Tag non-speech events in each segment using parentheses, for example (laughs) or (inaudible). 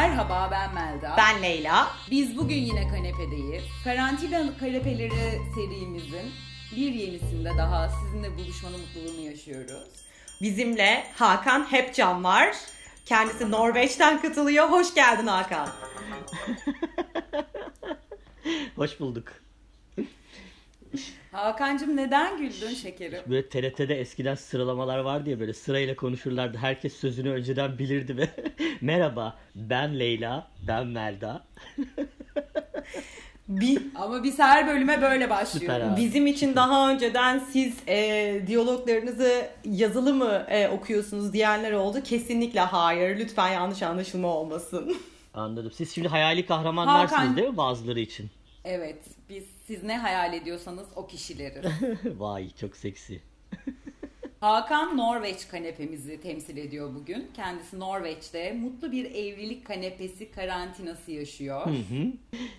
Merhaba ben Melda. Ben Leyla. Biz bugün yine kanepedeyiz. Karantina kanepeleri serimizin bir yenisinde daha sizinle buluşmanın mutluluğunu yaşıyoruz. Bizimle Hakan Hepcan var. Kendisi Norveç'ten katılıyor. Hoş geldin Hakan. (laughs) Hoş bulduk. Hakan'cığım neden güldün şekerim? Böyle TRT'de eskiden sıralamalar vardı ya böyle sırayla konuşurlardı. Herkes sözünü önceden bilirdi ve (laughs) merhaba ben Leyla, ben Melda. (laughs) Bir, Ama biz her bölüme böyle başlıyoruz. Süper bizim için daha önceden siz e, diyaloglarınızı yazılı mı e, okuyorsunuz diyenler oldu. Kesinlikle hayır. Lütfen yanlış anlaşılma olmasın. (laughs) Anladım. Siz şimdi hayali kahramanlarsınız Hakan. değil mi bazıları için? Evet biz siz ne hayal ediyorsanız o kişileri. (laughs) Vay çok seksi. (laughs) Hakan Norveç kanepemizi temsil ediyor bugün. Kendisi Norveç'te mutlu bir evlilik kanepesi karantinası yaşıyor. Hı hı.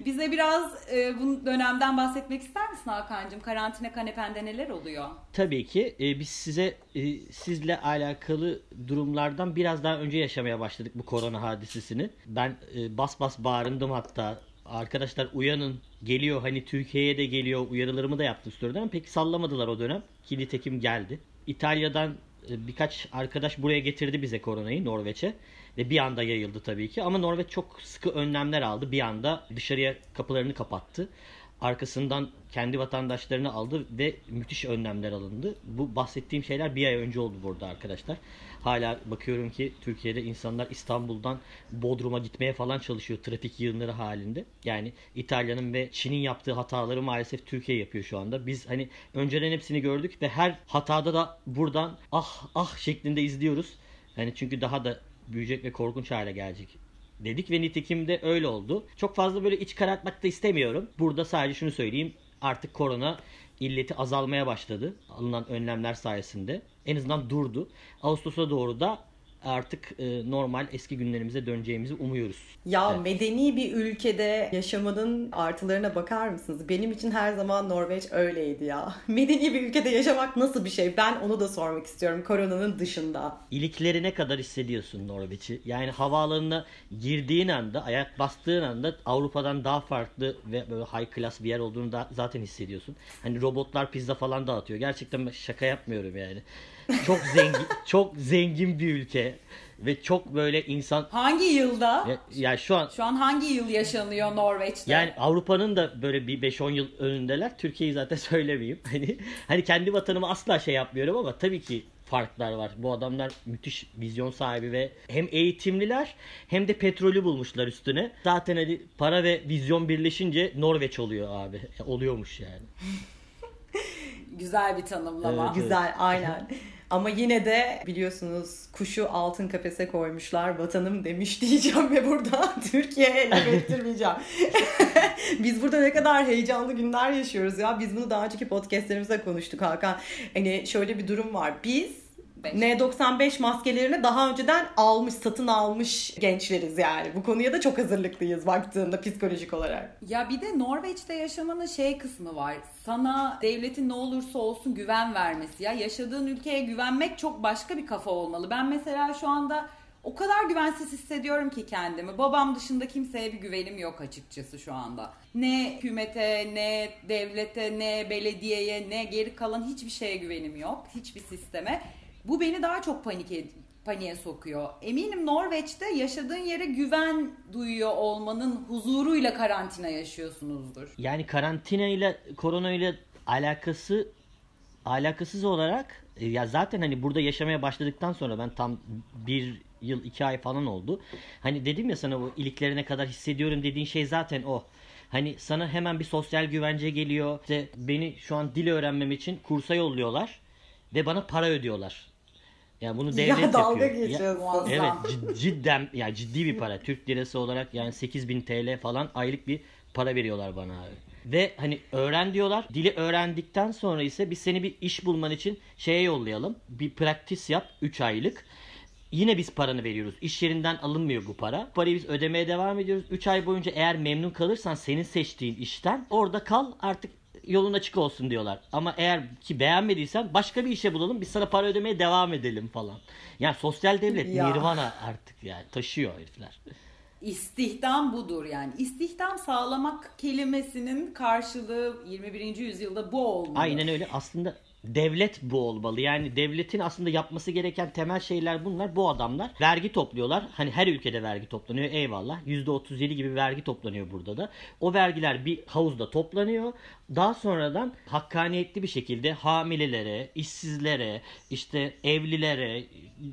Bize biraz e, bu dönemden bahsetmek ister misin Hakan'cığım? Karantina kanepende neler oluyor? Tabii ki e, biz size e, sizle alakalı durumlardan biraz daha önce yaşamaya başladık bu korona hadisesini. Ben e, bas bas bağırındım hatta. Arkadaşlar uyanın geliyor hani Türkiye'ye de geliyor uyarılarımı da yaptım story'den pek sallamadılar o dönem. Ki nitekim geldi. İtalya'dan e, birkaç arkadaş buraya getirdi bize koronayı Norveç'e. Ve bir anda yayıldı tabii ki. Ama Norveç çok sıkı önlemler aldı. Bir anda dışarıya kapılarını kapattı. Arkasından kendi vatandaşlarını aldı ve müthiş önlemler alındı. Bu bahsettiğim şeyler bir ay önce oldu burada arkadaşlar. Hala bakıyorum ki Türkiye'de insanlar İstanbul'dan Bodrum'a gitmeye falan çalışıyor trafik yığınları halinde. Yani İtalya'nın ve Çin'in yaptığı hataları maalesef Türkiye yapıyor şu anda. Biz hani önceden hepsini gördük ve her hatada da buradan ah ah şeklinde izliyoruz. Yani çünkü daha da büyüyecek ve korkunç hale gelecek dedik ve nitekim de öyle oldu. Çok fazla böyle iç karartmak da istemiyorum. Burada sadece şunu söyleyeyim. Artık korona illeti azalmaya başladı. Alınan önlemler sayesinde. En azından durdu. Ağustos'a doğru da artık e, normal eski günlerimize döneceğimizi umuyoruz. Ya Evet. medeni bir ülkede yaşamanın artılarına bakar mısınız? Benim için her zaman Norveç öyleydi ya. (laughs) Medeni bir ülkede yaşamak nasıl bir şey? Ben onu da sormak istiyorum koronanın dışında. İliklerine kadar hissediyorsun Norveç'i. Yani havaalanına girdiğin anda, ayak bastığın anda Avrupa'dan daha farklı ve böyle high class bir yer olduğunu da zaten hissediyorsun. Hani robotlar pizza falan dağıtıyor. Gerçekten şaka yapmıyorum yani. Çok zengin, çok zengin bir ülke ve çok böyle insan Hangi yılda? ya, ya şu an Şu an hangi yıl yaşanıyor Norveç'te? yani Avrupa'nın da böyle bir 5-10 yıl önündeler. Türkiye'yi zaten (laughs) söylemeyeyim. Hani hani kendi vatanımı asla şey yapmıyorum ama tabii ki farklar var. Bu adamlar müthiş vizyon sahibi ve hem eğitimliler hem de petrolü bulmuşlar üstüne. Zaten hani para ve vizyon birleşince Norveç oluyor abi. Oluyormuş yani. (laughs) Güzel bir tanımlama. Evet. Güzel aynen. (laughs) Ama yine de biliyorsunuz kuşu altın kafese koymuşlar vatanım demiş diyeceğim ve burada (laughs) Türkiye'ye laf ettirmeyeceğim. (laughs) Biz burada ne kadar heyecanlı günler yaşıyoruz ya. Biz bunu daha önceki podcastlerimizde konuştuk Hakan. Hani şöyle bir durum var. Biz. N95 maskelerini daha önceden almış, satın almış gençleriz yani. Bu konuya da çok hazırlıklıyız baktığında psikolojik olarak. Ya bir de Norveç'te yaşamanın şey kısmı var. Sana devletin ne olursa olsun güven vermesi. Ya yaşadığın ülkeye güvenmek çok başka bir kafa olmalı. Ben mesela şu anda o kadar güvensiz hissediyorum ki kendimi. Babam dışında kimseye bir güvenim yok açıkçası şu anda. Ne hükümete, ne devlete, ne belediyeye, ne geri kalan hiçbir şeye güvenim yok. Hiçbir sisteme. Bu beni daha çok panik ed- paniğe sokuyor. Eminim Norveç'te yaşadığın yere güven duyuyor olmanın huzuruyla karantina yaşıyorsunuzdur. Yani karantina ile korona ile alakası alakasız olarak e, ya zaten hani burada yaşamaya başladıktan sonra ben tam bir yıl iki ay falan oldu. Hani dedim ya sana bu iliklerine kadar hissediyorum dediğin şey zaten o. Hani sana hemen bir sosyal güvence geliyor. İşte beni şu an dil öğrenmem için kursa yolluyorlar ve bana para ödüyorlar. Yani bunu devlet ya dalga yapıyor. Muazzam. Evet cid- cidden yani ciddi bir para. Türk lirası olarak yani 8000 TL falan aylık bir para veriyorlar bana abi. Ve hani öğren diyorlar. Dili öğrendikten sonra ise biz seni bir iş bulman için şeye yollayalım. Bir praktis yap 3 aylık. Yine biz paranı veriyoruz. İş yerinden alınmıyor bu para. Parayı biz ödemeye devam ediyoruz. 3 ay boyunca eğer memnun kalırsan senin seçtiğin işten orada kal artık yolun açık olsun diyorlar. Ama eğer ki beğenmediysen başka bir işe bulalım biz sana para ödemeye devam edelim falan. Yani sosyal devlet Ya. nirvana artık yani taşıyor herifler. istihdam budur yani. İstihdam sağlamak kelimesinin karşılığı 21. yüzyılda bu olmalı. Aynen öyle. Aslında devlet bu olmalı. Yani devletin aslında yapması gereken temel şeyler bunlar. Bu adamlar vergi topluyorlar. Hani her ülkede vergi toplanıyor. Eyvallah. %37 gibi vergi toplanıyor burada da. O vergiler bir havuzda toplanıyor. Daha sonradan hakkaniyetli bir şekilde hamilelere, işsizlere, işte evlilere,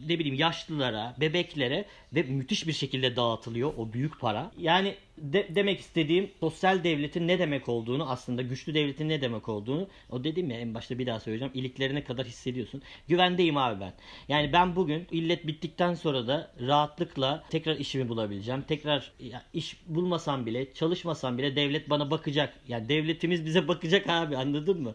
ne bileyim yaşlılara, bebeklere ve müthiş bir şekilde dağıtılıyor o büyük para. Yani de, demek istediğim sosyal devletin ne demek olduğunu aslında güçlü devletin ne demek olduğunu o dedim ya en başta bir daha söyleyeceğim iliklerine kadar hissediyorsun. Güvendeyim abi ben. Yani ben bugün illet bittikten sonra da rahatlıkla tekrar işimi bulabileceğim. Tekrar ya, iş bulmasam bile çalışmasam bile devlet bana bakacak. Yani devletimiz bize bakacak abi anladın mı?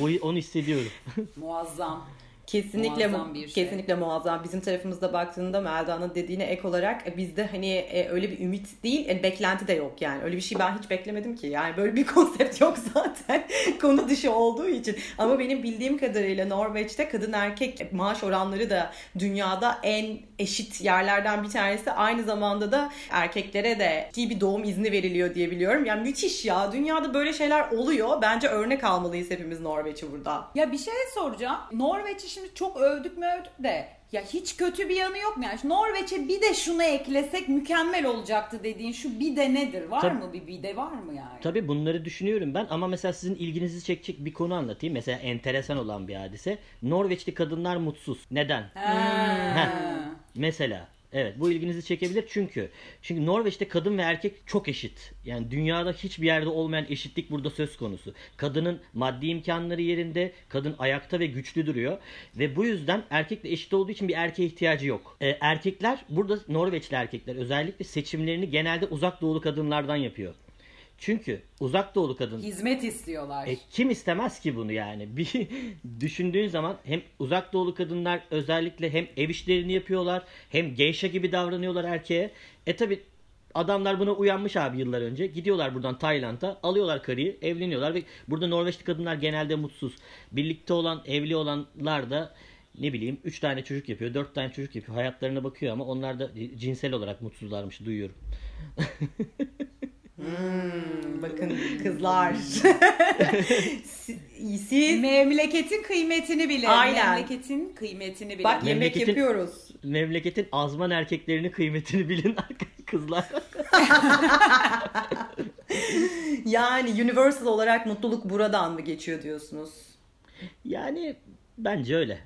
O, onu hissediyorum. (laughs) Muazzam. Kesinlikle Muazzam bir şey. kesinlikle muazzam. Bizim tarafımızda baktığında Melda'nın dediğine ek olarak e, bizde hani e, öyle bir ümit değil, e, beklenti de yok yani. Öyle bir şey ben hiç beklemedim ki. Yani böyle bir (laughs) konsept yok zaten (laughs) konu dışı olduğu için. Ama benim bildiğim kadarıyla Norveç'te kadın erkek maaş oranları da dünyada en eşit yerlerden bir tanesi. Aynı zamanda da erkeklere de ciddi bir doğum izni veriliyor diye biliyorum. Yani müthiş ya. Dünyada böyle şeyler oluyor. Bence örnek almalıyız hepimiz Norveç'i burada. Ya bir şey soracağım. Norveç'i şimdi çok övdük mü övdük de ya hiç kötü bir yanı yok mu? Yani Norveç'e bir de şunu eklesek mükemmel olacaktı dediğin şu bir de nedir? Var Tabii. mı bir bir de var mı yani? Tabii bunları düşünüyorum ben ama mesela sizin ilginizi çekecek bir konu anlatayım. Mesela enteresan olan bir hadise. Norveçli kadınlar mutsuz. Neden? Ha. Mesela evet bu ilginizi çekebilir çünkü çünkü Norveç'te kadın ve erkek çok eşit. Yani dünyada hiçbir yerde olmayan eşitlik burada söz konusu. Kadının maddi imkanları yerinde, kadın ayakta ve güçlü duruyor ve bu yüzden erkekle eşit olduğu için bir erkeğe ihtiyacı yok. Ee, erkekler burada Norveçli erkekler özellikle seçimlerini genelde uzak doğulu kadınlardan yapıyor. Çünkü uzak doğulu kadın Hizmet istiyorlar. e, kim istemez ki bunu yani? (laughs) Bir düşündüğün zaman hem uzak doğulu kadınlar özellikle hem ev işlerini yapıyorlar hem geisha gibi davranıyorlar erkeğe. E tabi adamlar buna uyanmış abi yıllar önce. Gidiyorlar buradan Tayland'a, alıyorlar karıyı, evleniyorlar ve burada Norveçli kadınlar genelde mutsuz. Birlikte olan, evli olanlar da ne bileyim 3 tane çocuk yapıyor, 4 tane çocuk yapıyor. Hayatlarına bakıyor ama onlar da cinsel olarak mutsuzlarmış duyuyorum. (laughs) Hmm, bakın (laughs) kızlar. (laughs) Siz Memleketin kıymetini bilin. Aynen. Memleketin kıymetini bilin. bak yemek Memleketin- yapıyoruz. Memleketin azman erkeklerinin kıymetini bilin (laughs) kızlar. Yani universal olarak mutluluk buradan mı geçiyor diyorsunuz? Yani bence öyle.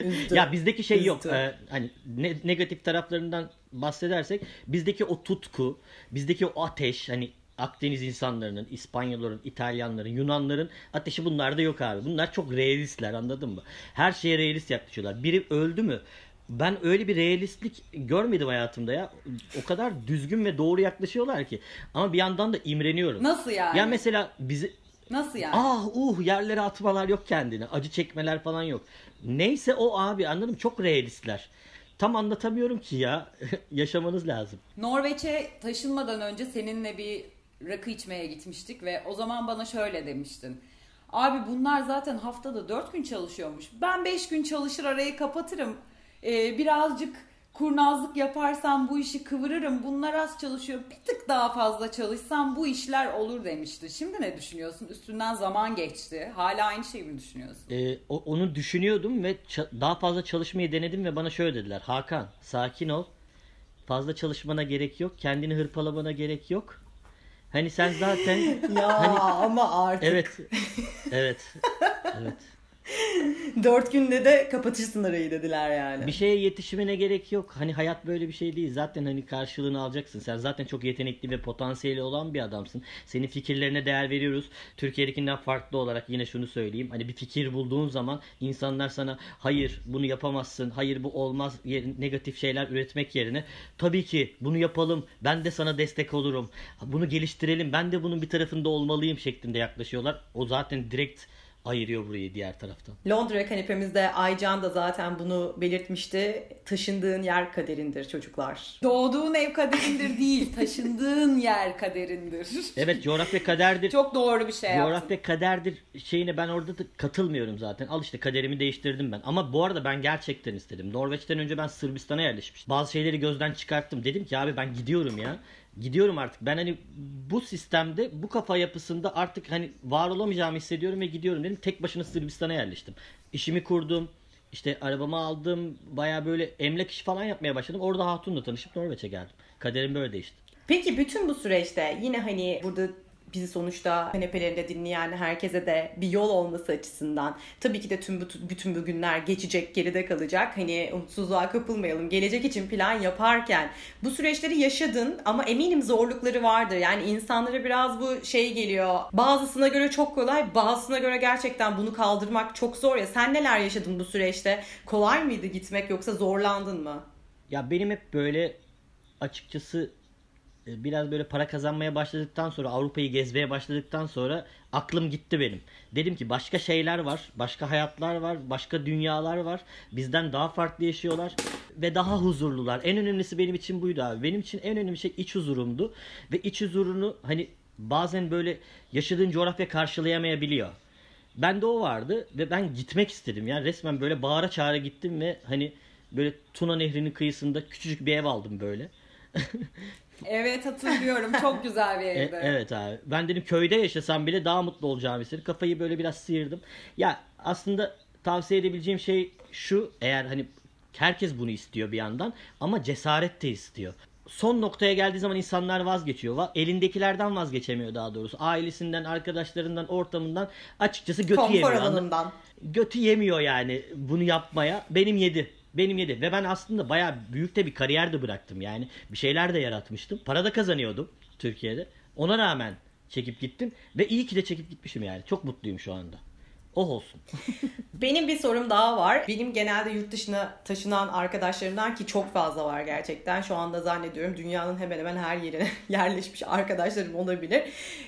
Üzdü. ya bizdeki şey yok. Üzdü. Ee, hani ne- negatif taraflarından bahsedersek bizdeki o tutku, bizdeki o ateş hani Akdeniz insanlarının, İspanyolların, İtalyanların, Yunanların ateşi bunlarda yok abi. Bunlar çok realistler anladın mı? Her şeye realist yaklaşıyorlar. Biri öldü mü? Ben öyle bir realistlik görmedim hayatımda ya. O kadar düzgün ve doğru yaklaşıyorlar ki. Ama bir yandan da imreniyorum. Nasıl yani? Ya mesela bizi Nasıl yani? Ah uh yerlere atmalar yok kendine. Acı çekmeler falan yok. Neyse o abi anladım çok realistler. Tam anlatamıyorum ki ya. (laughs) Yaşamanız lazım. Norveç'e taşınmadan önce seninle bir rakı içmeye gitmiştik ve o zaman bana şöyle demiştin. Abi bunlar zaten haftada 4 gün çalışıyormuş. Ben 5 gün çalışır arayı kapatırım. Ee, birazcık kurnazlık yaparsam bu işi kıvırırım. Bunlar az çalışıyor. Bir tık daha fazla çalışsam bu işler olur demişti. Şimdi ne düşünüyorsun? Üstünden zaman geçti. Hala aynı şeyi mi düşünüyorsun? Ee, o- onu düşünüyordum ve daha fazla çalışmayı denedim ve bana şöyle dediler. Hakan sakin ol. Fazla çalışmana gerek yok. Kendini hırpalamana gerek yok. Hani sen zaten (laughs) Ya ama artık evet evet (laughs) evet (laughs) dört günde de kapatırsın arayı dediler yani. Bir şeye yetişmene gerek yok. Hani hayat böyle bir şey değil. Zaten hani karşılığını alacaksın. Sen zaten çok yetenekli ve potansiyeli olan bir adamsın. Senin fikirlerine değer veriyoruz. Türkiye'dekinden farklı olarak yine şunu söyleyeyim. Hani bir fikir bulduğun zaman insanlar sana hayır bunu yapamazsın. Hayır bu olmaz. Negatif şeyler üretmek yerine tabii ki bunu yapalım. Ben de sana destek olurum. Bunu geliştirelim. Ben de bunun bir tarafında olmalıyım şeklinde yaklaşıyorlar. O zaten direkt ayırıyor burayı diğer taraftan. Londra kanepemizde Aycan da zaten bunu belirtmişti. Taşındığın yer kaderindir çocuklar. Doğduğun ev kaderindir değil, taşındığın yer kaderindir. Evet coğrafya kaderdir. Çok doğru bir şey yaptın. Coğrafya kaderdir şeyine ben orada da katılmıyorum zaten. Al işte kaderimi değiştirdim ben. Ama bu arada ben gerçekten istedim. Norveç'ten önce ben Sırbistan'a yerleşmiştim. Bazı şeyleri gözden çıkarttım. Dedim ki abi ben gidiyorum ya. Gidiyorum artık. Ben hani bu sistemde, bu kafa yapısında artık hani var olamayacağımı hissediyorum ve gidiyorum dedim. Tek başına Sırbistan'a yerleştim. İşimi kurdum. İşte arabamı aldım. Baya böyle emlak işi falan yapmaya başladım. Orada Hatun'la tanışıp Norveç'e geldim. Kaderim böyle değişti. Peki bütün bu süreçte yine hani burada bizi sonuçta kanepelerinde dinleyen herkese de bir yol olması açısından tabii ki de tüm bütün bu günler geçecek geride kalacak. Hani umutsuzluğa kapılmayalım gelecek için plan yaparken bu süreçleri yaşadın ama eminim zorlukları vardır. Yani insanlara biraz bu şey geliyor. Bazısına göre çok kolay bazısına göre gerçekten bunu kaldırmak çok zor ya. Sen neler yaşadın bu süreçte? Kolay mıydı gitmek yoksa zorlandın mı? Ya benim hep böyle açıkçası biraz böyle para kazanmaya başladıktan sonra Avrupa'yı gezmeye başladıktan sonra aklım gitti benim. Dedim ki başka şeyler var, başka hayatlar var, başka dünyalar var. Bizden daha farklı yaşıyorlar ve daha huzurlular. En önemlisi benim için buydu abi. Benim için en önemli şey iç huzurumdu ve iç huzurunu hani bazen böyle yaşadığın coğrafya karşılayamayabiliyor. Ben de o vardı ve ben gitmek istedim. Yani resmen böyle bağıra çağıra gittim ve hani böyle Tuna Nehri'nin kıyısında küçücük bir ev aldım böyle. (laughs) Evet hatırlıyorum. Çok (laughs) güzel bir evdi. E, evet abi. Ben dedim köyde yaşasam bile daha mutlu olacağım istedim. Kafayı böyle biraz sıyırdım. Ya aslında tavsiye edebileceğim şey şu. Eğer hani herkes bunu istiyor bir yandan ama cesaret de istiyor. Son noktaya geldiği zaman insanlar vazgeçiyor. Elindekilerden vazgeçemiyor daha doğrusu. Ailesinden, arkadaşlarından, ortamından açıkçası götü Konfor yemiyor. alanından. Götü yemiyor yani bunu yapmaya. Benim yedi. Benim yedi. Ve ben aslında bayağı büyük de bir kariyer de bıraktım. Yani bir şeyler de yaratmıştım. Para da kazanıyordum Türkiye'de. Ona rağmen çekip gittim. Ve iyi ki de çekip gitmişim yani. Çok mutluyum şu anda. O olsun. (laughs) Benim bir sorum daha var. Benim genelde yurt dışına taşınan arkadaşlarımdan ki çok fazla var gerçekten. Şu anda zannediyorum dünyanın hemen hemen her yerine (laughs) yerleşmiş arkadaşlarım olabilir.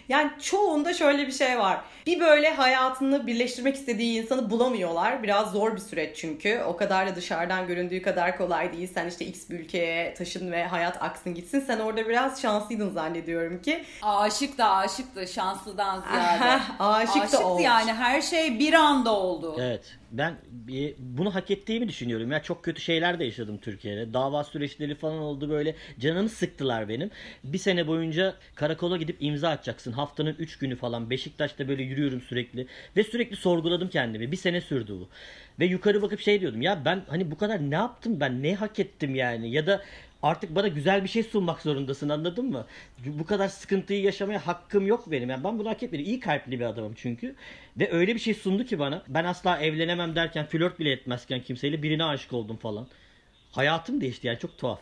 Yani çoğunda şöyle bir şey var. Bir böyle hayatını birleştirmek istediği insanı bulamıyorlar. Biraz zor bir süreç çünkü. O kadar da dışarıdan göründüğü kadar kolay değil. Sen işte X bir ülkeye taşın ve hayat aksın gitsin. Sen orada biraz şanslıydın zannediyorum ki. Aşık da aşıktı şanslıdan (laughs) ziyade. aşık da Aşıktı olmuş. yani her şey bir anda oldu. Evet. Ben bunu hak ettiğimi düşünüyorum. Ya çok kötü şeyler de yaşadım Türkiye'de. Dava süreçleri falan oldu böyle. Canımı sıktılar benim. Bir sene boyunca karakola gidip imza atacaksın. Haftanın 3 günü falan. Beşiktaş'ta böyle yürüyorum sürekli. Ve sürekli sorguladım kendimi. Bir sene sürdü bu. Ve yukarı bakıp şey diyordum. Ya ben hani bu kadar ne yaptım ben? Ne hak ettim yani? Ya da artık bana güzel bir şey sunmak zorundasın anladın mı? Bu kadar sıkıntıyı yaşamaya hakkım yok benim. Yani ben bunu hak etmedim. İyi kalpli bir adamım çünkü. Ve öyle bir şey sundu ki bana. Ben asla evlenemem derken flört bile etmezken kimseyle birine aşık oldum falan. Hayatım değişti yani çok tuhaf.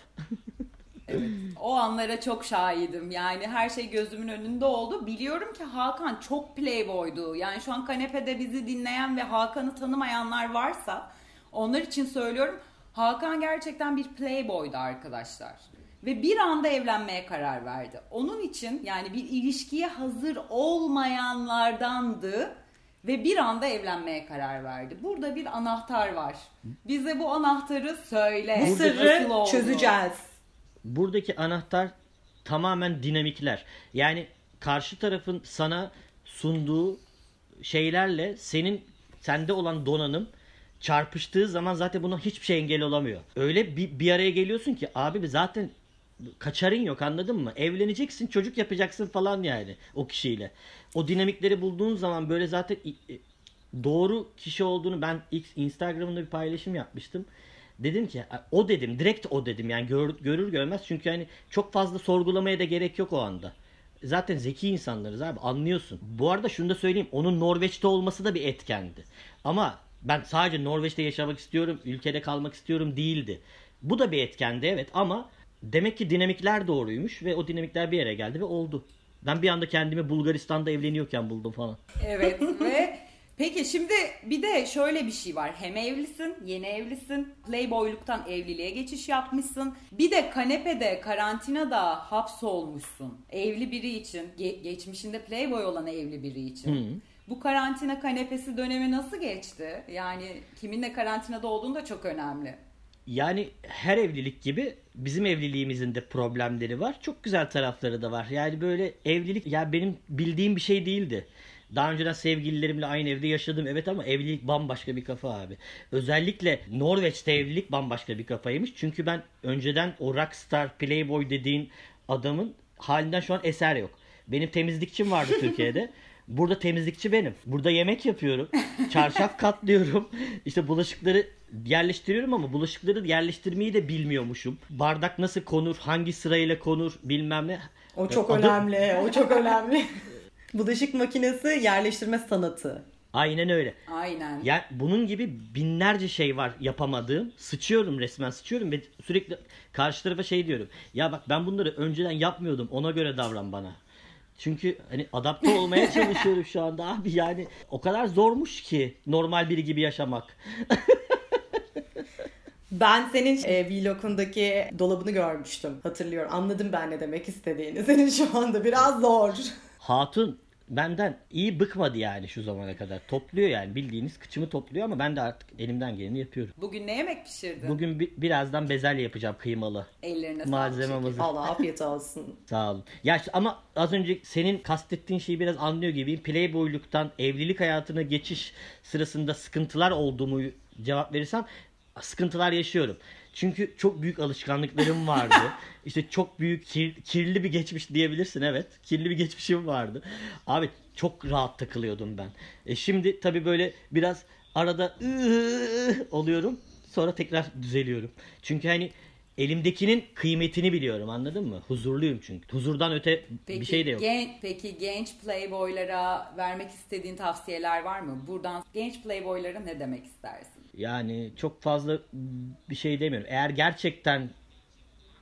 (laughs) evet, o anlara çok şahidim. Yani her şey gözümün önünde oldu. Biliyorum ki Hakan çok playboydu. Yani şu an kanepede bizi dinleyen ve Hakan'ı tanımayanlar varsa onlar için söylüyorum Hakan gerçekten bir playboydu arkadaşlar. Ve bir anda evlenmeye karar verdi. Onun için yani bir ilişkiye hazır olmayanlardandı ve bir anda evlenmeye karar verdi. Burada bir anahtar var. Bize bu anahtarı söyle. Bu sırrı çözeceğiz. Buradaki anahtar tamamen dinamikler. Yani karşı tarafın sana sunduğu şeylerle senin sende olan donanım çarpıştığı zaman zaten buna hiçbir şey engel olamıyor. Öyle bir, bir araya geliyorsun ki abi zaten kaçarın yok anladın mı? Evleneceksin çocuk yapacaksın falan yani o kişiyle. O dinamikleri bulduğun zaman böyle zaten doğru kişi olduğunu ben ilk Instagram'da bir paylaşım yapmıştım. Dedim ki o dedim direkt o dedim yani gör, görür görmez çünkü hani çok fazla sorgulamaya da gerek yok o anda. Zaten zeki insanlarız abi anlıyorsun. Bu arada şunu da söyleyeyim onun Norveç'te olması da bir etkendi. Ama ben sadece Norveç'te yaşamak istiyorum, ülkede kalmak istiyorum değildi. Bu da bir etkendi evet ama demek ki dinamikler doğruymuş ve o dinamikler bir yere geldi ve oldu. Ben bir anda kendimi Bulgaristan'da evleniyorken buldum falan. Evet ve peki şimdi bir de şöyle bir şey var. Hem evlisin, yeni evlisin, playboyluktan evliliğe geçiş yapmışsın. Bir de kanepede, karantinada hapsolmuşsun. Evli biri için, ge- geçmişinde playboy olan evli biri için. Hı. Bu karantina kanepesi dönemi nasıl geçti? Yani kiminle karantinada olduğun da çok önemli. Yani her evlilik gibi bizim evliliğimizin de problemleri var. Çok güzel tarafları da var. Yani böyle evlilik ya benim bildiğim bir şey değildi. Daha önceden sevgililerimle aynı evde yaşadım evet ama evlilik bambaşka bir kafa abi. Özellikle Norveç'te evlilik bambaşka bir kafaymış. Çünkü ben önceden o rockstar playboy dediğin adamın halinden şu an eser yok. Benim temizlikçim vardı (laughs) Türkiye'de. Burada temizlikçi benim. Burada yemek yapıyorum. Çarşaf (laughs) katlıyorum. İşte bulaşıkları yerleştiriyorum ama bulaşıkları yerleştirmeyi de bilmiyormuşum. Bardak nasıl konur, hangi sırayla konur bilmem ne. O çok Adı- önemli. O çok önemli. (laughs) Bulaşık makinesi yerleştirme sanatı. Aynen öyle. Aynen. Ya bunun gibi binlerce şey var yapamadığım. Sıçıyorum resmen sıçıyorum ve sürekli karşı tarafa şey diyorum. Ya bak ben bunları önceden yapmıyordum. Ona göre davran bana. Çünkü hani adapte olmaya (laughs) çalışıyorum şu anda abi yani o kadar zormuş ki normal biri gibi yaşamak. (laughs) Ben senin e, vlogundaki dolabını görmüştüm. Hatırlıyorum. Anladım ben ne demek istediğini. (laughs) Senin şu anda biraz zor. Hatun benden iyi bıkmadı yani şu zamana kadar. Topluyor yani bildiğiniz kıçımı topluyor ama ben de artık elimden geleni yapıyorum. Bugün ne yemek pişirdin? Bugün bi- birazdan bezelye yapacağım kıymalı. Ellerine sağlık. Malzeme şekerim. hazır. Allah afiyet olsun. (laughs) Sağ olun. Ya işte ama az önce senin kastettiğin şeyi biraz anlıyor gibiyim. Playboyluktan evlilik hayatına geçiş sırasında sıkıntılar olduğumu cevap verirsem sıkıntılar yaşıyorum. Çünkü çok büyük alışkanlıklarım vardı. (laughs) işte çok büyük kir- kirli bir geçmiş diyebilirsin evet. Kirli bir geçmişim vardı. Abi çok rahat takılıyordum ben. E şimdi tabii böyle biraz arada oluyorum. Sonra tekrar düzeliyorum. Çünkü hani elimdekinin kıymetini biliyorum anladın mı? Huzurluyum çünkü. Huzurdan öte Peki, bir şey de yok. gen- peki genç playboylara vermek istediğin tavsiyeler var mı? Buradan genç playboylara ne demek istersin? Yani çok fazla bir şey demiyorum. Eğer gerçekten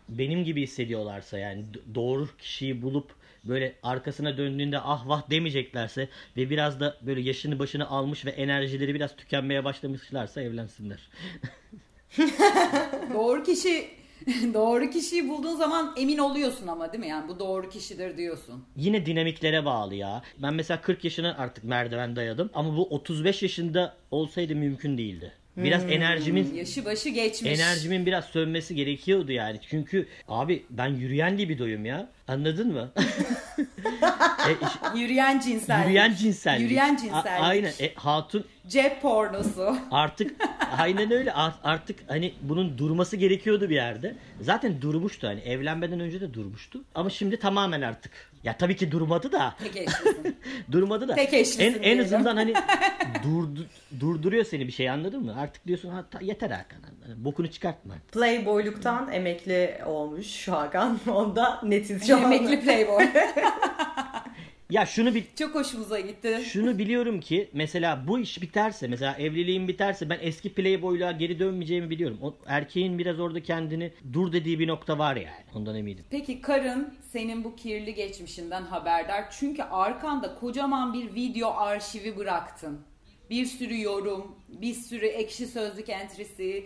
benim gibi hissediyorlarsa yani doğru kişiyi bulup böyle arkasına döndüğünde ah vah demeyeceklerse ve biraz da böyle yaşını başını almış ve enerjileri biraz tükenmeye başlamışlarsa evlensinler. (laughs) doğru kişi (laughs) doğru kişiyi bulduğun zaman emin oluyorsun ama değil mi? Yani bu doğru kişidir diyorsun. Yine dinamiklere bağlı ya. Ben mesela 40 yaşına artık merdiven dayadım ama bu 35 yaşında olsaydı mümkün değildi. Biraz enerjimin Yaşı başı geçmiş. enerjimin biraz sönmesi gerekiyordu yani. Çünkü abi ben yürüyen libidoyum ya. Anladın mı? (laughs) e, iş- Yürüyen cinsellik. yürüyen cinsellik. Yürüyen A- cinsellik. aynen. E, hatun Cep pornosu. artık aynen öyle Art- artık hani bunun durması gerekiyordu bir yerde. Zaten durmuştu hani evlenmeden önce de durmuştu. Ama şimdi tamamen artık. Ya tabii ki durmadı da. Tek eşlisin. (laughs) Durmadı da. Tek eşlisin en, en azından hani (laughs) durdu, durduruyor seni bir şey anladın mı? Artık diyorsun ha, ta- yeter Hakan. Bokunu çıkartma. Playboyluktan emekli olmuş Hakan. Onda netiz şu. Emekli playboy. (laughs) Ya şunu bir Çok hoşumuza gitti. şunu biliyorum ki mesela bu iş biterse mesela evliliğim biterse ben eski playboyluğa geri dönmeyeceğimi biliyorum. O erkeğin biraz orada kendini dur dediği bir nokta var yani. Ondan eminim. Peki karın senin bu kirli geçmişinden haberdar. Çünkü arkanda kocaman bir video arşivi bıraktın. Bir sürü yorum, bir sürü ekşi sözlük entrisi.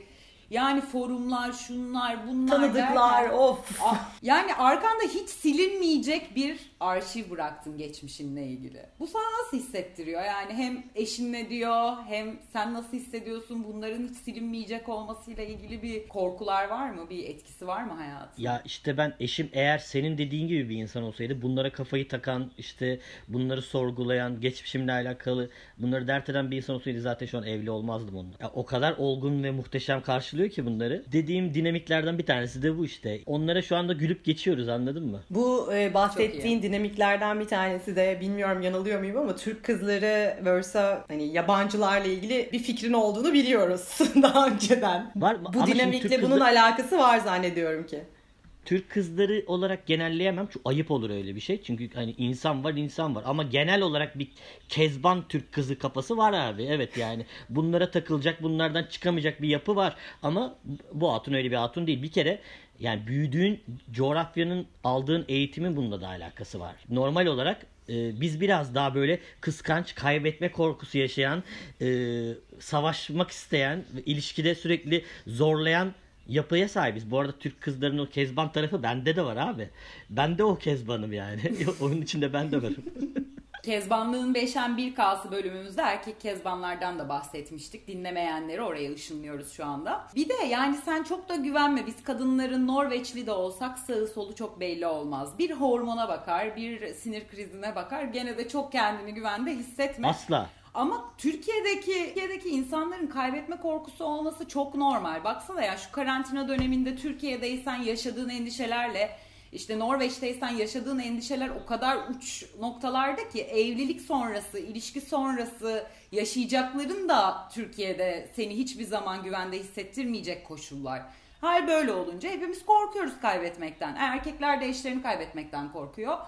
Yani forumlar, şunlar, bunlar Tanıdıklar derken- of. Ah, Yani arkanda hiç silinmeyecek bir arşiv bıraktın geçmişinle ilgili. Bu sana nasıl hissettiriyor? Yani hem eşin ne diyor hem sen nasıl hissediyorsun? Bunların hiç silinmeyecek olmasıyla ilgili bir korkular var mı? Bir etkisi var mı hayatında? Ya işte ben eşim eğer senin dediğin gibi bir insan olsaydı bunlara kafayı takan işte bunları sorgulayan geçmişimle alakalı bunları dert eden bir insan olsaydı zaten şu an evli olmazdım onunla. Ya o kadar olgun ve muhteşem karşılıyor ki bunları. Dediğim dinamiklerden bir tanesi de bu işte. Onlara şu anda gülüp geçiyoruz anladın mı? Bu e, bahsettiğin. Dinamiklerden bir tanesi de bilmiyorum yanılıyor muyum ama Türk kızları versa hani yabancılarla ilgili bir fikrin olduğunu biliyoruz (laughs) daha önceden. Var Bu ama dinamikle bunun kızı- alakası var zannediyorum ki. Türk kızları olarak genelleyemem. Çünkü ayıp olur öyle bir şey. Çünkü hani insan var insan var. Ama genel olarak bir kezban Türk kızı kafası var abi. Evet yani bunlara takılacak bunlardan çıkamayacak bir yapı var. Ama bu hatun öyle bir hatun değil. Bir kere yani büyüdüğün coğrafyanın aldığın eğitimin bununla da alakası var. Normal olarak e, biz biraz daha böyle kıskanç, kaybetme korkusu yaşayan, e, savaşmak isteyen, ilişkide sürekli zorlayan yapıya sahibiz. Bu arada Türk kızlarının o kezban tarafı bende de var abi. Ben de o kezbanım yani. (laughs) Onun içinde ben de varım. (laughs) Kezbanlığın Beşen bir K'sı bölümümüzde erkek kezbanlardan da bahsetmiştik. Dinlemeyenleri oraya ışınlıyoruz şu anda. Bir de yani sen çok da güvenme. Biz kadınların Norveçli de olsak sağı solu çok belli olmaz. Bir hormona bakar, bir sinir krizine bakar. Gene de çok kendini güvende hissetme. Asla. Ama Türkiye'deki Türkiye'deki insanların kaybetme korkusu olması çok normal. Baksana ya şu karantina döneminde Türkiye'deysen yaşadığın endişelerle işte Norveç'teysen yaşadığın endişeler o kadar uç noktalarda ki evlilik sonrası, ilişki sonrası yaşayacakların da Türkiye'de seni hiçbir zaman güvende hissettirmeyecek koşullar. Hal böyle olunca hepimiz korkuyoruz kaybetmekten. Erkekler de eşlerini kaybetmekten korkuyor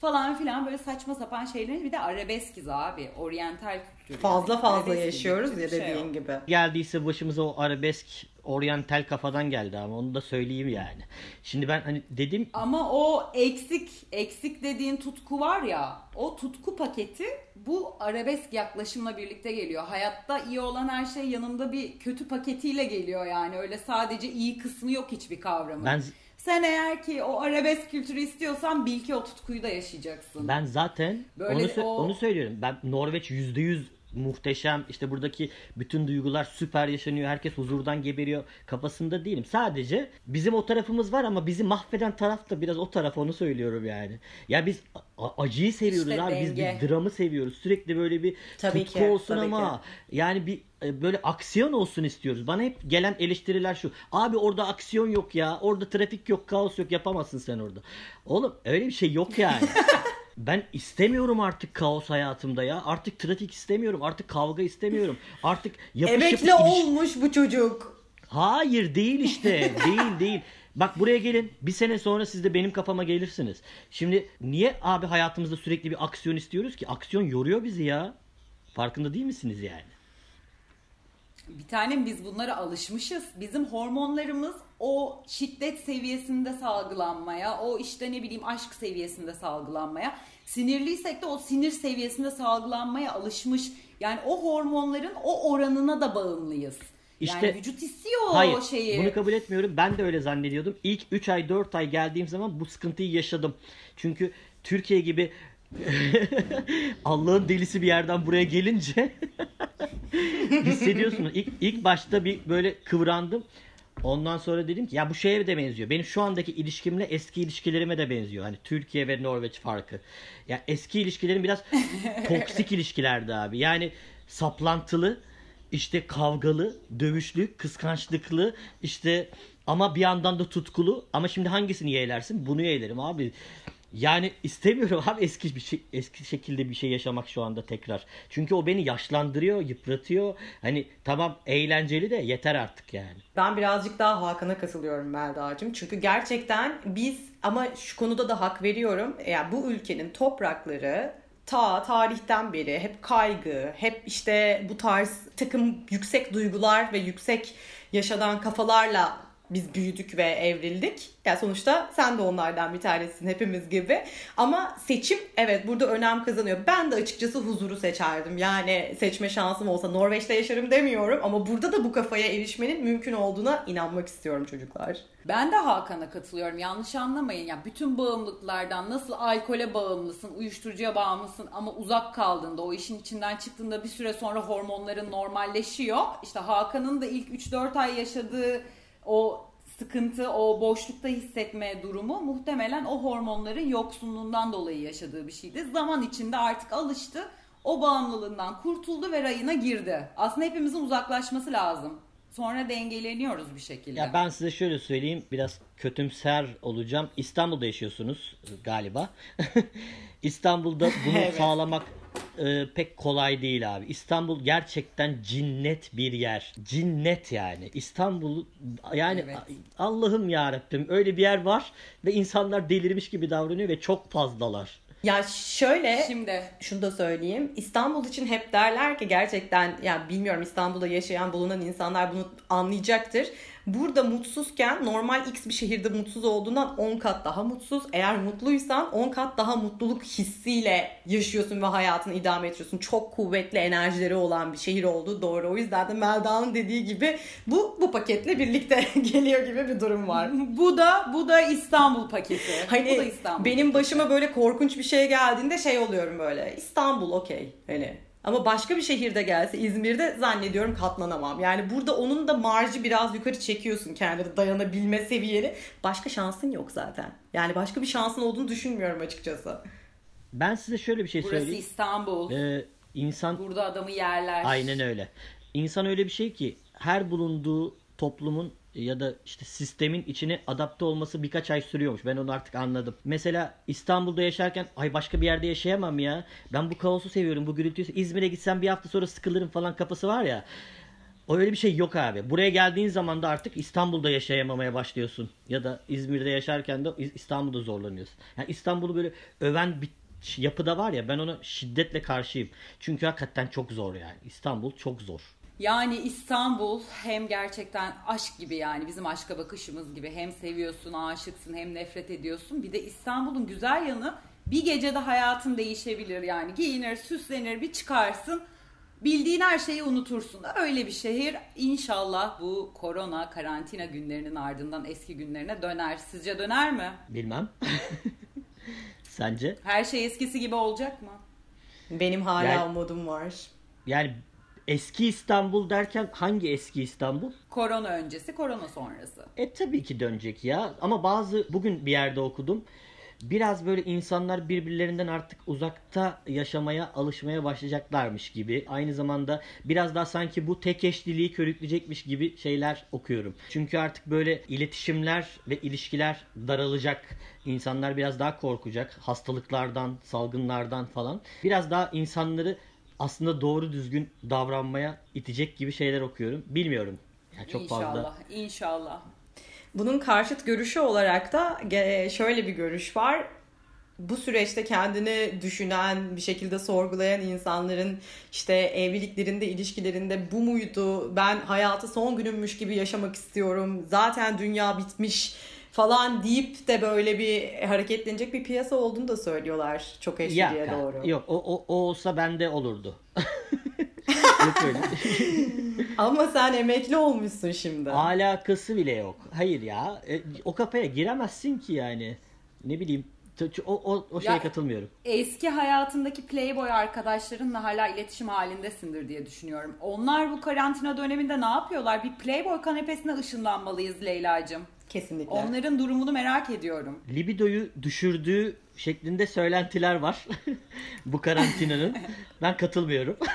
falan filan böyle saçma sapan şeyleri bir de arabeskiz abi. Oryantal kültür. Fazla yani. fazla Arabesk yaşıyoruz ya şey dediğin yok. gibi. Geldiyse başımıza o arabesk oryantal kafadan geldi ama onu da söyleyeyim yani. Şimdi ben hani dedim Ama o eksik, eksik dediğin tutku var ya, o tutku paketi bu arabesk yaklaşımla birlikte geliyor. Hayatta iyi olan her şey yanında bir kötü paketiyle geliyor yani. Öyle sadece iyi kısmı yok hiçbir kavramın. ben Sen eğer ki o arabesk kültürü istiyorsan bil ki o tutkuyu da yaşayacaksın. Ben zaten Böyle onu, o- onu söylüyorum. Ben Norveç %100 muhteşem işte buradaki bütün duygular süper yaşanıyor. Herkes huzurdan geberiyor kafasında değilim. Sadece bizim o tarafımız var ama bizi mahveden taraf da biraz o taraf onu söylüyorum yani. Ya biz acıyı seviyoruz İşte abi. Biz denge. bir dramı seviyoruz. Sürekli böyle bir Tabii tutku ki, olsun tabii ama yani bir e, böyle aksiyon olsun istiyoruz. Bana hep gelen eleştiriler şu. Abi orada aksiyon yok ya. Orada trafik yok, kaos yok. Yapamazsın sen orada. Oğlum öyle bir şey yok yani. (laughs) Ben istemiyorum artık kaos hayatımda ya. Artık trafik istemiyorum. Artık kavga istemiyorum. Artık yapış Emekli yapış olmuş bu çocuk. Hayır değil işte. (laughs) değil değil. Bak buraya gelin. Bir sene sonra siz de benim kafama gelirsiniz. Şimdi niye abi hayatımızda sürekli bir aksiyon istiyoruz ki? Aksiyon yoruyor bizi ya. Farkında değil misiniz yani? Bir tanem biz bunlara alışmışız. Bizim hormonlarımız o şiddet seviyesinde salgılanmaya, o işte ne bileyim aşk seviyesinde salgılanmaya, sinirliysek de o sinir seviyesinde salgılanmaya alışmış. Yani o hormonların o oranına da bağımlıyız. İşte- yani vücut istiyor Hayır o şeyi. bunu kabul etmiyorum. Ben de öyle zannediyordum. İlk 3 ay 4 ay geldiğim zaman bu sıkıntıyı yaşadım. Çünkü Türkiye gibi (laughs) Allah'ın delisi bir yerden buraya gelince (laughs) hissediyorsunuz. İlk, ilk başta bir böyle kıvrandım. Ondan sonra dedim ki ya bu şeye de benziyor. Benim şu andaki ilişkimle eski ilişkilerime de benziyor. Hani Türkiye ve Norveç farkı. Ya eski ilişkilerim biraz (laughs) toksik ilişkilerdi abi. Yani saplantılı, işte kavgalı, dövüşlü, kıskançlıklı, işte ama bir yandan da tutkulu. Ama şimdi hangisini yeğlersin? Bunu yeğlerim abi. Yani istemiyorum (laughs) abi eski bir şey eski şekilde bir şey yaşamak şu anda tekrar. Çünkü o beni yaşlandırıyor, yıpratıyor. Hani tamam eğlenceli de yeter artık yani. Ben birazcık daha Hakan'a katılıyorum Melda'cığım. Çünkü gerçekten biz ama şu konuda da hak veriyorum. Yani bu ülkenin toprakları ta tarihten beri hep kaygı, hep işte bu tarz takım yüksek duygular ve yüksek yaşadan kafalarla biz büyüdük ve evrildik. Yani sonuçta sen de onlardan bir tanesin hepimiz gibi. Ama seçim evet burada önem kazanıyor. Ben de açıkçası huzuru seçerdim. Yani seçme şansım olsa Norveç'te yaşarım demiyorum ama burada da bu kafaya erişmenin mümkün olduğuna inanmak istiyorum çocuklar. Ben de Hakan'a katılıyorum. Yanlış anlamayın. Ya bütün bağımlılıklardan nasıl alkole bağımlısın, uyuşturucuya bağımlısın ama uzak kaldığında, o işin içinden çıktığında bir süre sonra hormonların normalleşiyor. İşte Hakan'ın da ilk 3-4 ay yaşadığı o sıkıntı, o boşlukta hissetme durumu muhtemelen o hormonların yoksunluğundan dolayı yaşadığı bir şeydi. Zaman içinde artık alıştı. O bağımlılığından kurtuldu ve rayına girdi. Aslında hepimizin uzaklaşması lazım. Sonra dengeleniyoruz bir şekilde. Ya ben size şöyle söyleyeyim biraz kötümser olacağım. İstanbul'da yaşıyorsunuz galiba. (laughs) İstanbul'da bunu (laughs) Evet. sağlamak e, pek kolay değil abi. İstanbul gerçekten cinnet bir yer. Cinnet yani. İstanbul yani Evet. Allah'ım ya öyle bir yer var ve insanlar delirmiş gibi davranıyor ve çok fazlalar. Ya şöyle Şimdi şunu da söyleyeyim. İstanbul için hep derler ki gerçekten yani bilmiyorum İstanbul'da yaşayan bulunan insanlar bunu anlayacaktır. Burada mutsuzken normal X bir şehirde mutsuz olduğundan 10 kat daha mutsuz. Eğer mutluysan 10 kat daha mutluluk hissiyle yaşıyorsun ve hayatını idame ediyorsun. Çok kuvvetli enerjileri olan bir şehir olduğu doğru. O yüzden de Melda'nın dediği gibi bu bu paketle birlikte (laughs) geliyor gibi bir durum var. bu da bu da İstanbul paketi. Hani bu da İstanbul benim paketi. başıma böyle korkunç bir şey geldiğinde şey oluyorum böyle. İstanbul okey. Hani ama başka bir şehirde gelse İzmir'de zannediyorum katlanamam. Yani burada onun da marjı biraz yukarı çekiyorsun kendini dayanabilme seviyeni. Başka şansın yok zaten. Yani başka bir şansın olduğunu düşünmüyorum açıkçası. Ben size şöyle bir şey Burası söyleyeyim. İstanbul. Ee, insan Burada adamı yerler. aynen öyle. İnsan öyle bir şey ki her bulunduğu toplumun ya da işte sistemin içine adapte olması birkaç ay sürüyormuş. Ben onu artık anladım. Mesela İstanbul'da yaşarken ay başka bir yerde yaşayamam ya. Ben bu kaosu seviyorum, bu gürültüyü. İzmir'e gitsem bir hafta sonra sıkılırım falan kafası var ya. Öyle bir şey yok abi. Buraya geldiğin zaman da artık İstanbul'da yaşayamamaya başlıyorsun. Ya da İzmir'de yaşarken de İstanbul'da zorlanıyorsun. Yani İstanbul'u böyle öven bir yapıda var ya ben ona şiddetle karşıyım. Çünkü hakikaten çok zor yani. İstanbul çok zor. Yani İstanbul hem gerçekten aşk gibi yani bizim aşka bakışımız gibi hem seviyorsun, aşıksın hem nefret ediyorsun. Bir de İstanbul'un güzel yanı bir gecede hayatın değişebilir yani giyinir, süslenir, bir çıkarsın. Bildiğin her şeyi unutursun. Öyle bir şehir. İnşallah bu korona, karantina günlerinin ardından eski günlerine döner. Sizce döner mi? Bilmem. (laughs) Sence? Her şey eskisi gibi olacak mı? Benim hala Yani- umudum var. Yani eski İstanbul derken hangi eski İstanbul? Korona öncesi, korona sonrası. E tabii ki dönecek ya. Ama bazı bugün bir yerde okudum. Biraz böyle insanlar birbirlerinden artık uzakta yaşamaya alışmaya başlayacaklarmış gibi. Aynı zamanda biraz daha sanki bu tek eşliliği körükleyecekmiş gibi şeyler okuyorum. Çünkü artık böyle iletişimler ve ilişkiler daralacak. İnsanlar biraz daha korkacak. Hastalıklardan, salgınlardan falan. Biraz daha insanları aslında doğru düzgün davranmaya itecek gibi şeyler okuyorum. Bilmiyorum. Yani çok inşallah, fazla inşallah. Bunun karşıt görüşü olarak da şöyle bir görüş var. Bu süreçte kendini düşünen, bir şekilde sorgulayan insanların işte evliliklerinde, ilişkilerinde bu muydu? Ben hayatı son günümmüş gibi yaşamak istiyorum. Zaten dünya bitmiş falan deyip de böyle bir hareketlenecek bir piyasa olduğunu da söylüyorlar çok eşliğe Ya, doğru. Yok o, o, o olsa bende olurdu. (laughs) yok öyle. Ama sen emekli olmuşsun şimdi. Alakası bile yok. Hayır ya. e, o kafaya giremezsin ki yani. Ne bileyim. O, o, o şeye Ya- katılmıyorum. Eski hayatındaki Playboy arkadaşlarınla hala iletişim halindesindir diye düşünüyorum. Onlar bu karantina döneminde ne yapıyorlar? Bir Playboy kanepesine ışınlanmalıyız Leyla'cığım. Kesinlikle. Onların durumunu merak ediyorum. Libidoyu düşürdüğü şeklinde söylentiler var. (laughs) Bu karantinanın. Ben katılmıyorum. (laughs)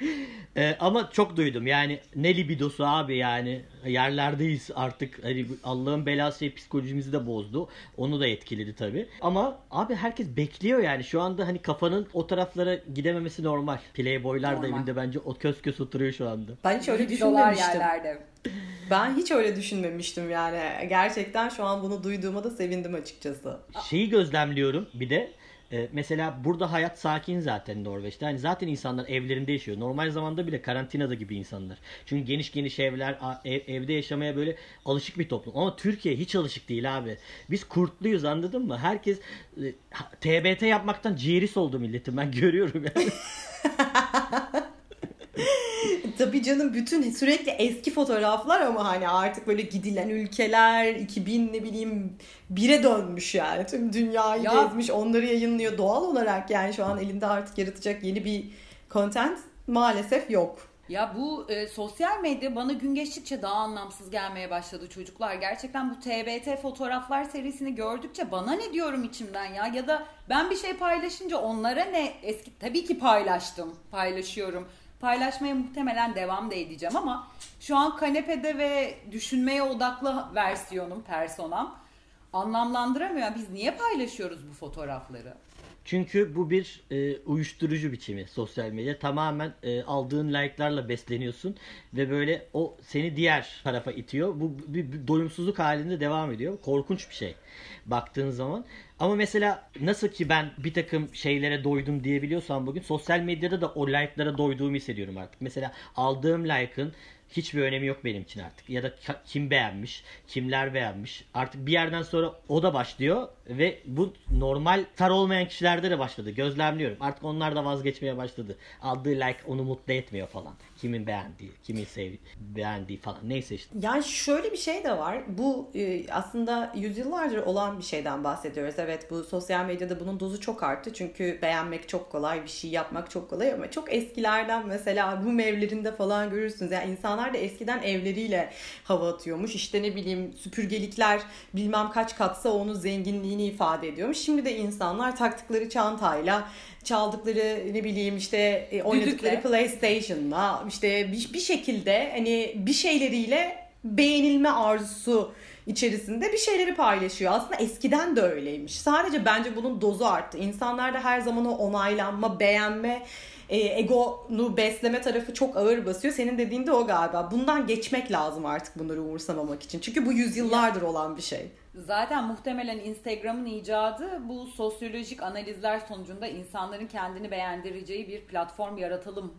(laughs) Ee, ama çok duydum yani ne libidosu abi yani yerlerdeyiz artık hani Allah'ın belası psikolojimizi de bozdu onu da etkiledi tabi ama abi herkes bekliyor yani şu anda hani kafanın o taraflara gidememesi normal Playboylar da Normal. evinde bence o köz köz oturuyor şu anda Ben hiç öyle düşünmemiştim. yerlerde. Ben hiç öyle düşünmemiştim yani. Gerçekten şu an bunu duyduğuma da sevindim açıkçası. Şeyi gözlemliyorum bir de e, mesela burada hayat sakin zaten Norveç'te. Hani zaten insanlar evlerinde yaşıyor. Normal zamanda bile karantinada gibi insanlar. Çünkü geniş geniş evler, ev- evde yaşamaya böyle alışık bir toplum. Ama Türkiye hiç alışık değil abi. Biz kurtluyuz anladın mı? Herkes e, TBT yapmaktan ciğeri soldu milletin. Ben (laughs) görüyorum yani. (laughs) (laughs) Tabii canım bütün sürekli eski fotoğraflar ama hani artık böyle gidilen ülkeler 2000 ne bileyim bire dönmüş yani. Tüm dünyayı Ya- gezmiş onları yayınlıyor. Doğal olarak yani şu an elinde artık yaratacak yeni bir content maalesef yok. Ya bu e, sosyal medya bana gün geçtikçe daha anlamsız gelmeye başladı çocuklar. Gerçekten bu TBT fotoğraflar serisini gördükçe bana ne diyorum içimden ya ya da ben bir şey paylaşınca onlara ne eski tabii ki paylaştım, paylaşıyorum. Paylaşmaya muhtemelen devam da edeceğim ama şu an kanepede ve düşünmeye odaklı versiyonum, personam anlamlandıramıyor. Biz niye paylaşıyoruz bu fotoğrafları? Çünkü bu bir e, uyuşturucu biçimi sosyal medya. Tamamen e, aldığın like'larla besleniyorsun ve böyle o seni diğer tarafa itiyor. Bu bir, bir doyumsuzluk halinde devam ediyor. Korkunç bir şey baktığın zaman. Ama mesela nasıl ki ben bir takım şeylere doydum diyebiliyorsam bugün sosyal medyada da o like'lara doyduğumu hissediyorum artık. Mesela aldığım like'ın hiçbir önemi yok benim için artık. Ya da kim beğenmiş, kimler beğenmiş. Artık bir yerden sonra o da başlıyor ve bu normal tar olmayan kişilerde de başladı. Gözlemliyorum. Artık onlar da vazgeçmeye başladı. Aldığı like onu mutlu etmiyor falan. Kimin beğendiği, kimin sevdiği, beğendiği falan. Neyse işte. Yani şöyle bir şey de var. Bu e, aslında yüzyıllardır olan bir şeyden bahsediyoruz. Evet bu sosyal medyada bunun dozu çok arttı. Çünkü beğenmek çok kolay, bir şey yapmak çok kolay ama çok eskilerden mesela Rum evlerinde falan görürsünüz. Yani insanlar da eskiden evleriyle hava atıyormuş. İşte ne bileyim süpürgelikler bilmem kaç katsa onun zenginliğini ifade ediyormuş. Şimdi de insanlar taktıkları çantayla çaldıkları ne bileyim işte e, oynadıkları. PlayStation'la işte bir, bir şekilde hani bir şeyleriyle beğenilme arzusu içerisinde bir şeyleri paylaşıyor. Aslında eskiden de öyleymiş. Sadece bence bunun dozu arttı. İnsanlarda her zaman o onaylanma, beğenme, e, egonu besleme tarafı çok ağır basıyor. Senin dediğin de o galiba. Bundan geçmek lazım artık bunları umursamamak için. Çünkü bu yüzyıllardır olan bir şey. Zaten muhtemelen Instagram'ın icadı bu sosyolojik analizler sonucunda insanların kendini beğendireceği bir platform yaratalım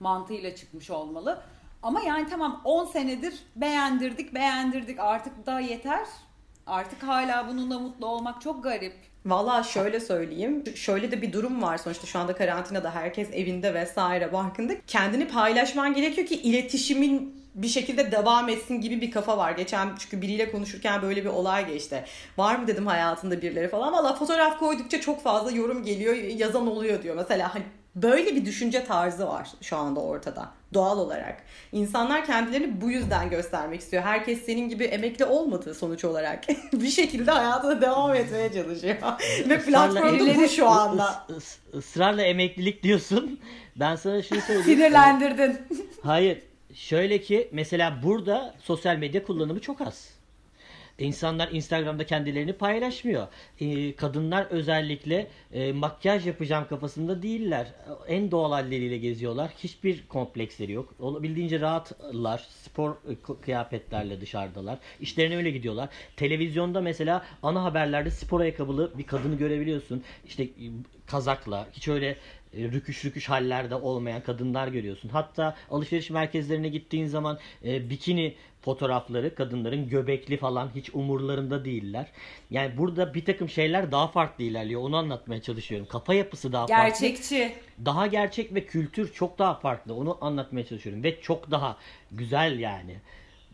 mantığıyla çıkmış olmalı. Ama yani tamam 10 senedir beğendirdik beğendirdik artık da yeter. Artık hala bununla mutlu olmak çok garip. Valla şöyle söyleyeyim. Şöyle de bir durum var sonuçta şu anda karantinada herkes evinde vesaire barkında. Kendini paylaşman gerekiyor ki iletişimin bir şekilde devam etsin gibi bir kafa var. Geçen çünkü biriyle konuşurken böyle bir olay geçti. Var mı dedim hayatında birileri falan. Valla fotoğraf koydukça çok fazla yorum geliyor, yazan oluyor diyor. Mesela hani böyle bir düşünce tarzı var şu anda ortada doğal olarak. İnsanlar kendilerini bu yüzden göstermek istiyor. Herkes senin gibi emekli olmadı sonuç olarak. (laughs) bir şekilde hayatına devam etmeye çalışıyor. Ve platformda bu şu anda. Is- is- ısrarla emeklilik diyorsun. Ben sana şunu söyleyeyim. Sinirlendirdin. Hayır. Şöyle ki mesela burada sosyal medya kullanımı çok az. İnsanlar Instagram'da kendilerini paylaşmıyor. Ee, kadınlar özellikle e, makyaj yapacağım kafasında değiller. En doğal halleriyle geziyorlar. Hiçbir kompleksleri yok. Olabildiğince rahatlar. Spor e, kıyafetlerle dışarıdalar. İşlerine öyle gidiyorlar. Televizyonda mesela ana haberlerde spor ayakkabılı bir kadını görebiliyorsun. İşte e, kazakla hiç öyle rüküş rüküş hallerde olmayan kadınlar görüyorsun. Hatta alışveriş merkezlerine gittiğin zaman bikini fotoğrafları kadınların göbekli falan hiç umurlarında değiller. Yani burada bir takım şeyler daha farklı ilerliyor. Onu anlatmaya çalışıyorum. Kafa yapısı daha farklı. Gerçekçi. Daha gerçek ve kültür çok daha farklı. Onu anlatmaya çalışıyorum. Ve çok daha güzel yani.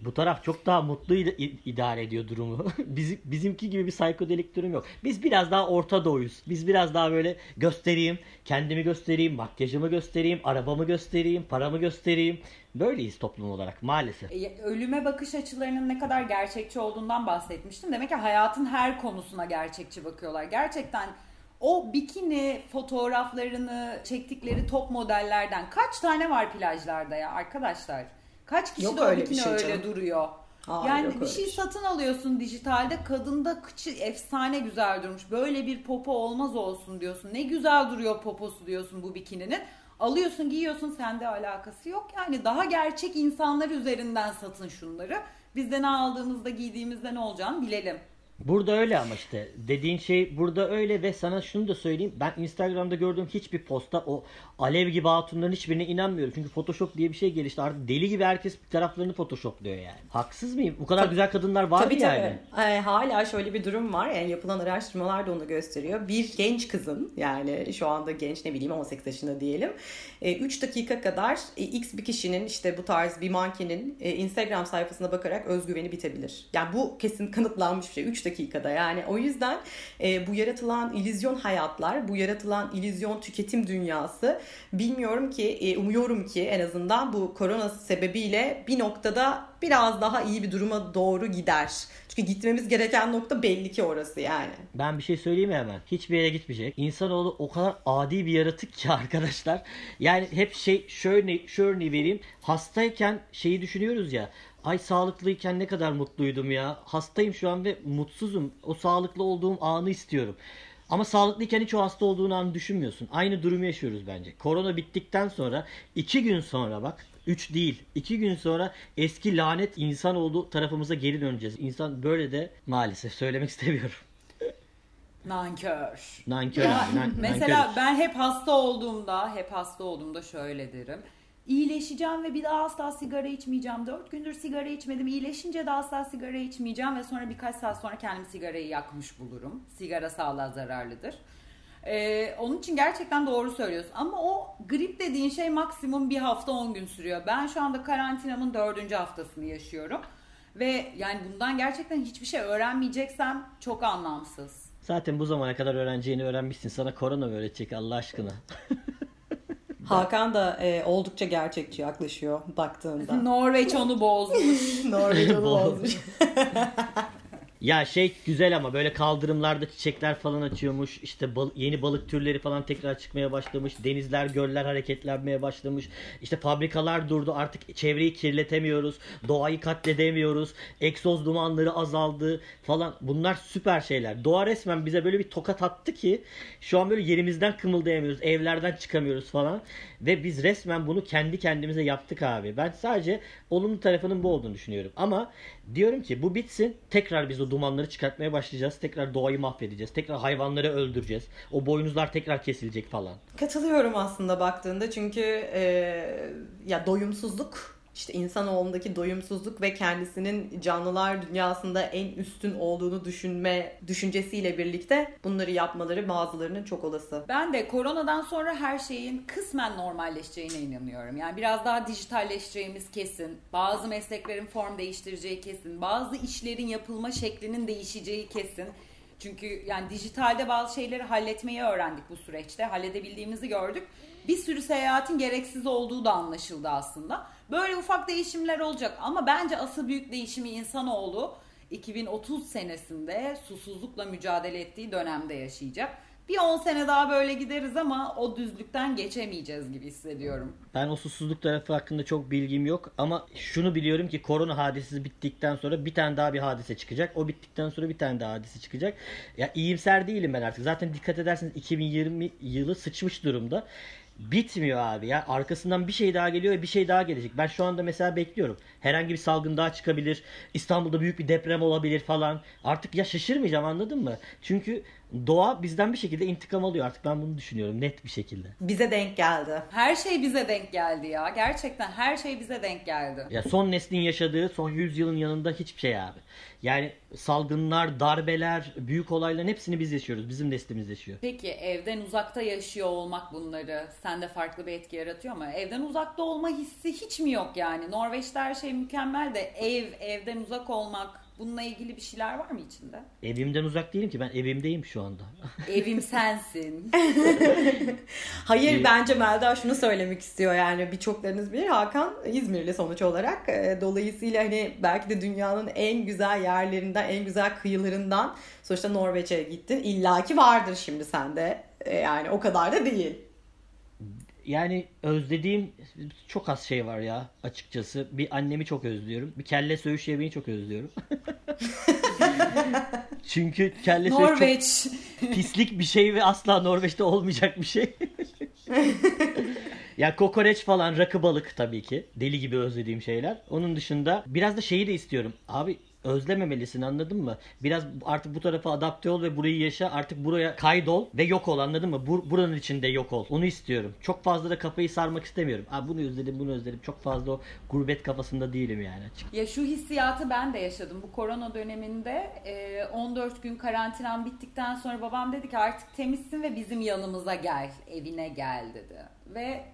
Bu taraf çok daha mutlu id- id- idare ediyor durumu. (laughs) Bizim, bizimki gibi bir psikodelik durum yok. Biz biraz daha Orta Doğuyuz. Biz biraz daha böyle göstereyim, kendimi göstereyim, makyajımı göstereyim, arabamı göstereyim, paramı göstereyim. Böyleyiz toplum olarak maalesef. E, Ölüme bakış açılarının ne kadar gerçekçi olduğundan bahsetmiştim. Demek ki hayatın her konusuna gerçekçi bakıyorlar. Gerçekten o bikini fotoğraflarını çektikleri top modellerden kaç tane var plajlarda ya arkadaşlar? Kaç kişi Yok de öyle bir bikini şey öyle canım. duruyor? Hayır, yani şey bir şey. satın alıyorsun dijitalde kadında kıçı efsane güzel durmuş. Böyle bir popo olmaz olsun diyorsun. Ne güzel duruyor poposu diyorsun bu bikininin. Alıyorsun giyiyorsun sende alakası yok. Yani daha gerçek insanlar üzerinden satın şunları. Biz de ne aldığımızda giydiğimizde ne olacağını bilelim. Burada öyle ama işte dediğin şey burada öyle ve sana şunu da söyleyeyim. Ben Instagram'da gördüğüm hiçbir posta o alev gibi hatunların hiçbirine inanmıyorum. Çünkü Photoshop diye bir şey gelişti. Artık deli gibi herkes taraflarını Photoshopluyor yani. Haksız mıyım? Bu kadar güzel kadınlar var Tabii mı yani? tabii. Ee, hala şöyle bir durum var. Yani yapılan araştırmalar da onu gösteriyor. Bir genç kızın yani şu anda genç ne bileyim 18 yaşında diyelim. 3 dakika kadar e, X bir kişinin işte bu tarz bir mankenin e, Instagram sayfasına bakarak özgüveni bitebilir. Yani bu kesin kanıtlanmış bir şey. 3 dakikada yani. O yüzden e, bu yaratılan illüzyon hayatlar, bu yaratılan illüzyon tüketim dünyası bilmiyorum ki, e, umuyorum ki en azından bu korona sebebiyle bir noktada biraz daha iyi bir duruma doğru gider. Çünkü gitmemiz gereken nokta belli ki orası yani. Ben bir şey söyleyeyim mi hemen? Hiçbir yere gitmeyecek. İnsanoğlu o kadar adi bir yaratık ki (laughs) arkadaşlar. Yani hep şey şöyle örneği vereyim. Hastayken şeyi düşünüyoruz ya. Ay sağlıklıyken ne kadar mutluydum ya. Hastayım şu an ve mutsuzum. O sağlıklı olduğum anı istiyorum. Ama sağlıklıyken hiç o hasta olduğun anı düşünmüyorsun. Aynı durumu yaşıyoruz bence. Korona bittikten sonra iki gün sonra bak 3 değil 2 gün sonra eski lanet insanoğlu tarafımıza geri döneceğiz. İnsan böyle de maalesef söylemek (laughs) istemiyorum. Nankör. Nankör Ya, abi, nan- mesela ben hep hasta olduğumda, hep hasta olduğumda şöyle derim. İyileşeceğim ve bir daha asla sigara içmeyeceğim. Dört gündür sigara içmedim. İyileşince de asla sigara içmeyeceğim ve sonra birkaç saat sonra kendimi sigarayı yakmış bulurum. Sigara sağlığa zararlıdır. Ee, onun için gerçekten doğru söylüyorsun. Ama o grip dediğin şey maksimum bir hafta 10 gün sürüyor. Ben şu anda karantinamın dördüncü haftasını yaşıyorum. Ve yani bundan gerçekten hiçbir şey öğrenmeyeceksem çok anlamsız. Zaten bu zamana kadar öğreneceğini öğrenmişsin. Sana korona öğretecek Allah aşkına? (laughs) Hakan da e, oldukça gerçekçi yaklaşıyor baktığında. (laughs) Norveç onu bozmuş. (laughs) Norveç onu (laughs) bozmuş. Ya şey güzel ama böyle kaldırımlarda çiçekler falan açıyormuş. İşte bal- yeni balık türleri falan tekrar çıkmaya başlamış. Denizler, göller hareketlenmeye başlamış. İşte fabrikalar durdu. Artık çevreyi kirletemiyoruz. Doğayı katledemiyoruz. Egzoz dumanları azaldı falan. Bunlar süper şeyler. Doğa resmen bize böyle bir tokat attı ki şu an böyle yerimizden kımıldayamıyoruz. Evlerden çıkamıyoruz falan. Ve biz resmen bunu kendi kendimize yaptık abi. Ben sadece olumlu tarafının bu olduğunu düşünüyorum. Ama diyorum ki bu bitsin. Tekrar biz o dumanları çıkartmaya başlayacağız. Tekrar doğayı mahvedeceğiz. Tekrar hayvanları öldüreceğiz. O boynuzlar tekrar kesilecek falan. Katılıyorum aslında baktığında çünkü e, ya doyumsuzluk işte insanoğlundaki doyumsuzluk ve kendisinin canlılar dünyasında en üstün olduğunu düşünme düşüncesiyle birlikte bunları yapmaları bazılarının çok olası. Ben de koronadan sonra her şeyin kısmen normalleşeceğine inanıyorum. Yani biraz daha dijitalleşeceğimiz kesin. Bazı mesleklerin form değiştireceği kesin. Bazı işlerin yapılma şeklinin değişeceği kesin. Çünkü yani dijitalde bazı şeyleri halletmeyi öğrendik bu süreçte. Halledebildiğimizi gördük. Bir sürü seyahatin gereksiz olduğu da anlaşıldı aslında. Böyle ufak değişimler olacak ama bence asıl büyük değişimi insanoğlu 2030 senesinde susuzlukla mücadele ettiği dönemde yaşayacak. Bir 10 sene daha böyle gideriz ama o düzlükten geçemeyeceğiz gibi hissediyorum. Ben o susuzluk tarafı hakkında çok bilgim yok ama şunu biliyorum ki korona hadisesi bittikten sonra bir tane daha bir hadise çıkacak. O bittikten sonra bir tane daha hadise çıkacak. Ya iyimser değilim ben artık. Zaten dikkat ederseniz 2020 yılı sıçmış durumda. Bitmiyor abi ya. Arkasından bir şey daha geliyor ve bir şey daha gelecek. Ben şu anda mesela bekliyorum. Herhangi bir salgın daha çıkabilir. İstanbul'da büyük bir deprem olabilir falan. Artık ya şaşırmayacağım anladın mı? Çünkü doğa bizden bir şekilde intikam alıyor artık. Ben bunu düşünüyorum net bir şekilde. Bize denk geldi. Her şey bize denk geldi ya. Gerçekten her şey bize denk geldi. Ya son neslin yaşadığı son 100 yılın yanında hiçbir şey abi. Yani salgınlar, darbeler, büyük olayların hepsini biz yaşıyoruz. Bizim neslimiz yaşıyor. Peki evden uzakta yaşıyor olmak bunları sende farklı bir etki yaratıyor mu? Evden uzakta olma hissi hiç mi yok yani? Norveç'te her şey mükemmel de ev, evden uzak olmak bununla ilgili bir şeyler var mı içinde? Evimden uzak değilim ki ben evimdeyim şu anda. Evim sensin. (laughs) Hayır İyi. bence Melda şunu söylemek istiyor yani birçoklarınız bilir Hakan İzmirli sonuç olarak. E, Dolayısıyla hani belki de dünyanın en güzel yerlerinden, en güzel kıyılarından sonuçta Norveç'e gittin. İlla ki vardır şimdi sende. E, Yani o kadar da değil. Yani özlediğim çok az şey var ya açıkçası. Bir annemi çok özlüyorum. Bir kelle söğüş yemeği çok özlüyorum. (laughs) Çünkü kelle söğüş çok Norveç. pislik bir şey ve asla Norveç'te olmayacak bir şey. (laughs) ya kokoreç falan, rakı balık tabii ki. Deli gibi özlediğim şeyler. Onun dışında biraz da şeyi de istiyorum. Abi özlememelisin anladın mı? Biraz artık bu tarafa adapte ol ve burayı yaşa. Artık buraya kaydol ve yok ol anladın mı? Bur- buranın içinde yok ol. Onu istiyorum. Çok fazla da kafayı sarmak istemiyorum. Abi bunu özledim, bunu özledim. Çok fazla o gurbet kafasında değilim yani açık. Ya şu hissiyatı ben de yaşadım. Bu korona döneminde e, 14 gün karantinam bittikten sonra babam dedi ki artık temizsin ve bizim yanımıza gel, evine gel dedi. Ve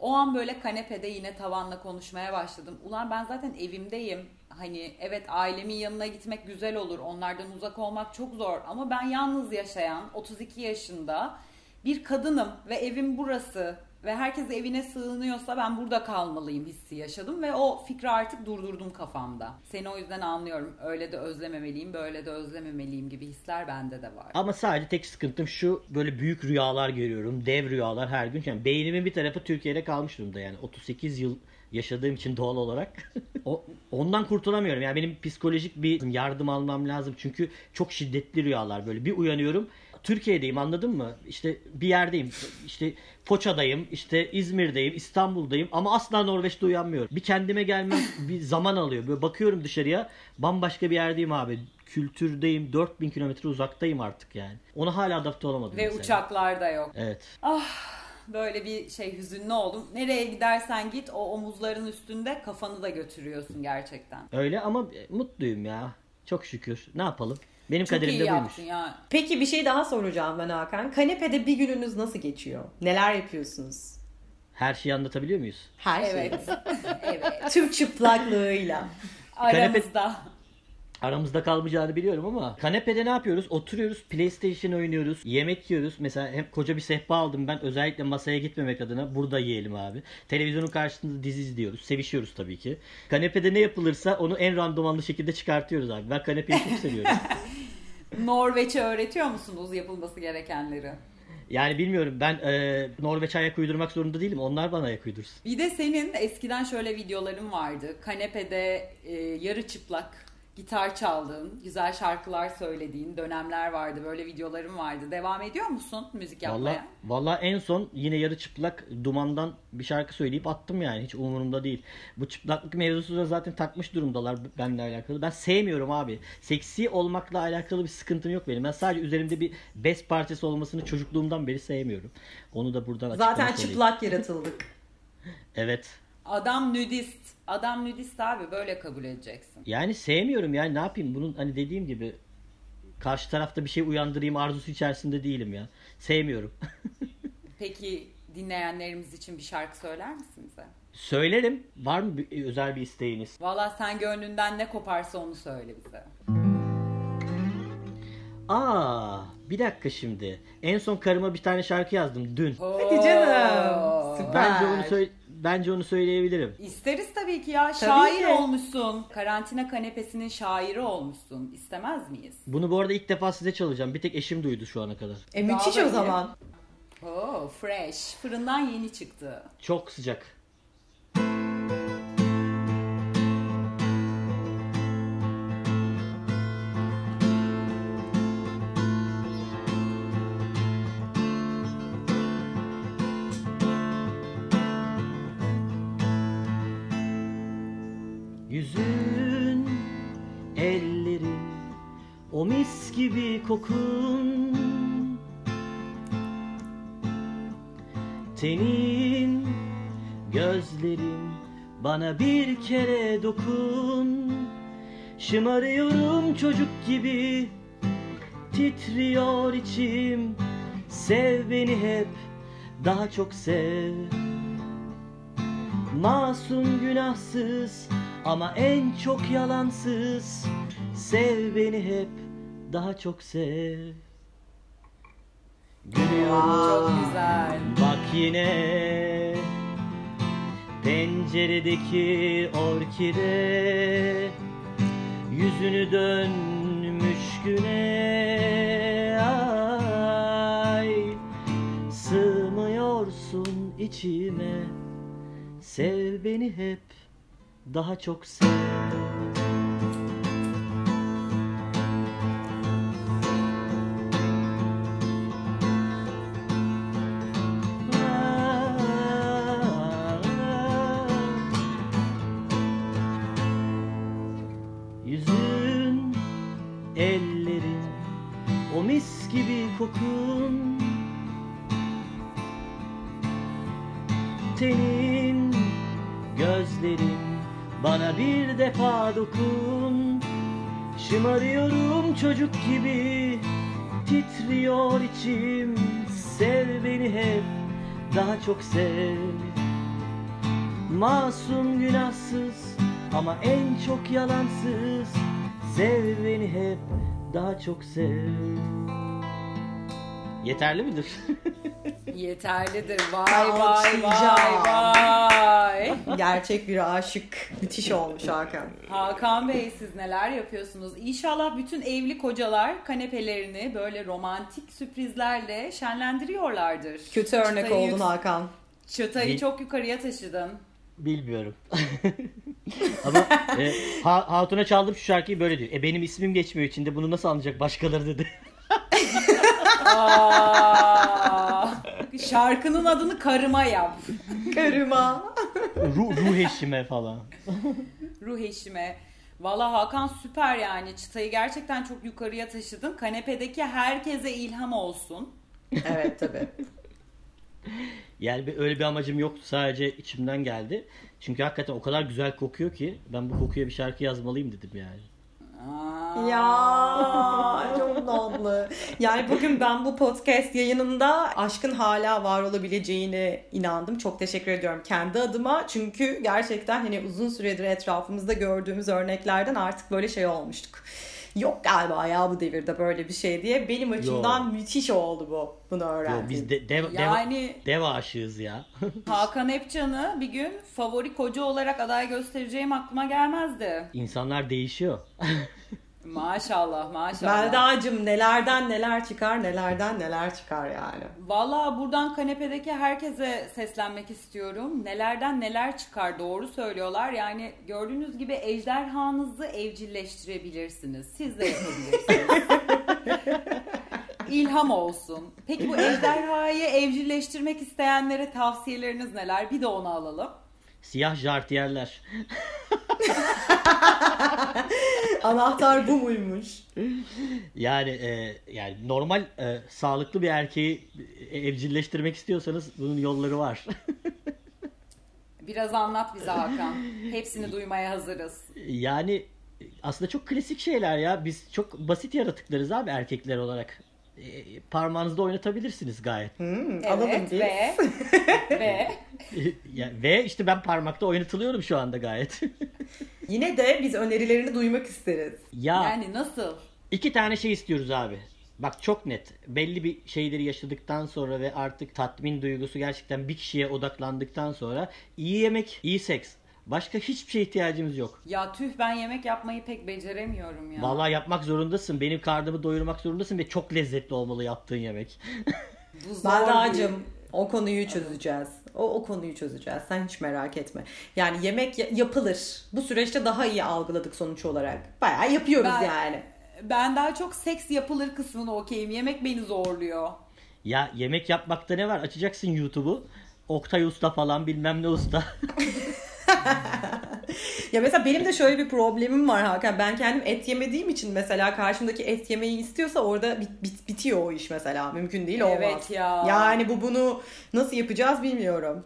o an böyle kanepede yine tavanla konuşmaya başladım. Ulan ben zaten evimdeyim. Hani evet ailemin yanına gitmek güzel olur. Onlardan uzak olmak çok zor. Ama ben yalnız yaşayan 32 yaşında bir kadınım ve evim burası ve herkes evine sığınıyorsa ben burada kalmalıyım hissi yaşadım ve o fikri artık durdurdum kafamda. Seni o yüzden anlıyorum. Öyle de özlememeliyim, böyle de özlememeliyim gibi hisler bende de var. Ama sadece tek sıkıntım şu böyle büyük rüyalar görüyorum. Dev rüyalar her gün. Yani beynimin bir tarafı Türkiye'de kalmış durumda yani. 38 yıl yaşadığım için doğal olarak. (laughs) o, ondan kurtulamıyorum. Yani benim psikolojik bir yardım almam lazım. Çünkü çok şiddetli rüyalar böyle. Bir uyanıyorum. Türkiye'deyim anladın mı? İşte bir yerdeyim. İşte Foça'dayım, işte İzmir'deyim, İstanbul'dayım ama asla Norveç'te uyanmıyorum. Bir kendime gelmem (laughs) bir zaman alıyor. Böyle bakıyorum dışarıya bambaşka bir yerdeyim abi. Kültürdeyim, 4000 kilometre uzaktayım artık yani. Ona hala adapte olamadım. Ve mesela. uçaklar da yok. Evet. Böyle bir şey hüzünlü oldum. Nereye gidersen git o omuzların üstünde kafanı da götürüyorsun gerçekten. Öyle ama e, mutluyum ya. Çok şükür. Ne yapalım? Benim Çok kaderim iyi de buymuş. ya. Peki bir şey daha soracağım ben Hakan. Kanepede bir gününüz nasıl geçiyor? Neler yapıyorsunuz? Her şeyi anlatabiliyor muyuz? Her. Evet. (laughs) evet. Tüm çıplaklığıyla. Aramızda. Aramızda kalmayacağını biliyorum ama kanepede ne yapıyoruz? Oturuyoruz, PlayStation oynuyoruz, yemek yiyoruz. Mesela hem koca bir sehpa aldım ben özellikle masaya gitmemek adına burada yiyelim abi. Televizyonun karşısında dizi izliyoruz. Sevişiyoruz tabii ki. Kanepede ne yapılırsa onu en randomanlı şekilde çıkartıyoruz abi. Ben kanepeyi çok seviyorum. (laughs) Norveç'e öğretiyor musunuz yapılması gerekenleri? Yani bilmiyorum ben e, Norveç ayak uydurmak zorunda değilim. Onlar bana ayak uydursun. Bir de senin eskiden şöyle videoların vardı. Kanepede e, yarı çıplak gitar çaldığın, güzel şarkılar söylediğin dönemler vardı. Böyle videolarım vardı. Devam ediyor musun müzik yapmaya? Valla valla en son yine yarı çıplak dumandan bir şarkı söyleyip attım yani hiç umurumda değil. Bu çıplaklık mevzusu da zaten takmış durumdalar benimle alakalı. Ben sevmiyorum abi. Seksi olmakla alakalı bir sıkıntım yok benim. Ben sadece üzerimde bir bez parçası olmasını çocukluğumdan beri sevmiyorum. Onu da buradan açıklamış Zaten çıplak yaratıldık. Evet. Adam nudist. Adam nudist abi böyle kabul edeceksin. Yani sevmiyorum yani ne yapayım bunun hani dediğim gibi karşı tarafta bir şey uyandırayım arzusu içerisinde değilim ya. Sevmiyorum. (laughs) Peki dinleyenlerimiz için bir şarkı söyler misin bize? Söylerim. Var mı bir, özel bir isteğiniz? Valla sen gönlünden ne koparsa onu söyle bize. Aa, bir dakika şimdi. En son karıma bir tane şarkı yazdım dün. Hadi canım. Süper. Bence onu söyle bence onu söyleyebilirim. İsteriz tabii ki ya. Şair ki. olmuşsun. Karantina kanepesinin şairi olmuşsun. İstemez miyiz? Bunu bu arada ilk defa size çalacağım. Bir tek eşim duydu şu ana kadar. E müthiş o zaman. Oo, fresh. Fırından yeni çıktı. Çok sıcak. Gibi kokun. Tenin, gözlerin bana bir kere dokun. Şımarıyorum çocuk gibi Titriyor içim. Sev beni hep daha çok sev. Masum günahsız ama en çok yalansız. Sev beni hep daha çok sev Gülüyorum Çok güzel. Bak yine penceredeki orkide yüzünü dönmüş güne ay sığmıyorsun içime sev beni hep daha çok sev. Kokun. Tenin, gözlerin, bana bir defa dokun. Şımarıyorum çocuk gibi Titriyor içim. Sev beni hep Daha çok sev. Masum günahsız Ama en çok yalansız. Sev beni hep Daha çok sev Yeterli midir? Yeterlidir. (laughs) Vay vay vay vay. Gerçek bir aşık. Müthiş olmuş Hakan. Hakan Bey siz neler yapıyorsunuz? İnşallah bütün evli kocalar kanepelerini böyle romantik sürprizlerle şenlendiriyorlardır. Kötü örnek Çıtayı oldun yük- Hakan. Çıtayı Bil- çok yukarıya taşıdın. Bilmiyorum. (laughs) Ama e, Ha- Hatun'a çaldım şu şarkıyı böyle diyor. E benim ismim geçmiyor içinde bunu nasıl anlayacak başkaları dedi. Aa, şarkının adını karıma yap. Karıma. ruh, ruh eşime falan. Ruh eşime. Valla Hakan süper yani. Çıtayı gerçekten çok yukarıya taşıdın. Kanepedeki herkese ilham olsun. Evet tabii. Yani bir, öyle bir amacım yoktu. Sadece içimden geldi. Çünkü hakikaten o kadar güzel kokuyor ki ben bu kokuya bir şarkı yazmalıyım dedim yani. Aa. Ya (laughs) çok tatlı. Yani bugün ben bu podcast yayınında aşkın hala var olabileceğine inandım. Çok teşekkür ediyorum kendi adıma. Çünkü gerçekten hani uzun süredir etrafımızda gördüğümüz örneklerden artık böyle şey olmuştuk. Yok galiba ya bu devirde böyle bir şey diye. Benim açımdan müthiş oldu bu. Bunu Yo, öğrendim. biz de, dev, Yani dev, dev aşığız ya. (laughs) Hakan Epcan'ı bir gün favori koca olarak aday göstereceğim aklıma gelmezdi. İnsanlar değişiyor. (laughs) Maşallah maşallah. Melda'cığım nelerden neler çıkar nelerden neler çıkar yani. Valla buradan kanepedeki herkese seslenmek istiyorum. Nelerden neler çıkar doğru söylüyorlar. Yani gördüğünüz gibi ejderhanızı evcilleştirebilirsiniz. Siz de yapabilirsiniz. (laughs) İlham olsun. Peki bu ejderhayı evcilleştirmek isteyenlere tavsiyeleriniz neler? Bir de onu alalım. Siyah jartiyerler. (laughs) Anahtar bu muymuş? Yani e, yani normal e, sağlıklı bir erkeği evcilleştirmek istiyorsanız bunun yolları var. (laughs) Biraz anlat bize Hakan. Hepsini duymaya hazırız. yani aslında çok klasik şeyler ya. Biz çok basit yaratıklarız abi erkekler olarak. E, parmağınızda oynatabilirsiniz gayet. Hmm, alalım Evet biz. ve (laughs) ve (laughs) Ya, ve işte ben parmakta oynatılıyorum şu anda gayet. (laughs) Yine de biz önerilerini duymak isteriz. ya yani nasıl? iki tane şey istiyoruz abi. Bak çok net. Belli bir şeyleri yaşadıktan sonra ve artık tatmin duygusu gerçekten bir kişiye odaklandıktan sonra iyi yemek, iyi seks. Başka hiçbir şeye ihtiyacımız yok. Ya tüh ben yemek yapmayı pek beceremiyorum ya. Vallahi yapmak zorundasın. Benim karnımı doyurmak zorundasın ve çok lezzetli olmalı yaptığın yemek. (laughs) Bu zor Melda'cığım değil. o konuyu çözeceğiz. O, o konuyu çözeceğiz. Sen hiç merak etme. Yani yemek ya- yapılır. Bu süreçte daha iyi algıladık sonuç olarak. Bayağı yapıyoruz Ben- yani. Ben daha çok seks yapılır kısmını okeyim. Yemek beni zorluyor. Ya yemek yapmakta ne var? Açacaksın YouTube'u. Oktay Usta falan bilmem ne usta. (laughs) (laughs) Ya mesela benim de şöyle bir problemim var Hakan. Ben kendim et yemediğim için mesela karşımdaki et yemeyi istiyorsa orada bit, bit- bitiyor o iş mesela. Mümkün değil olmaz. Evet ya. Yani bu bunu nasıl yapacağız bilmiyorum.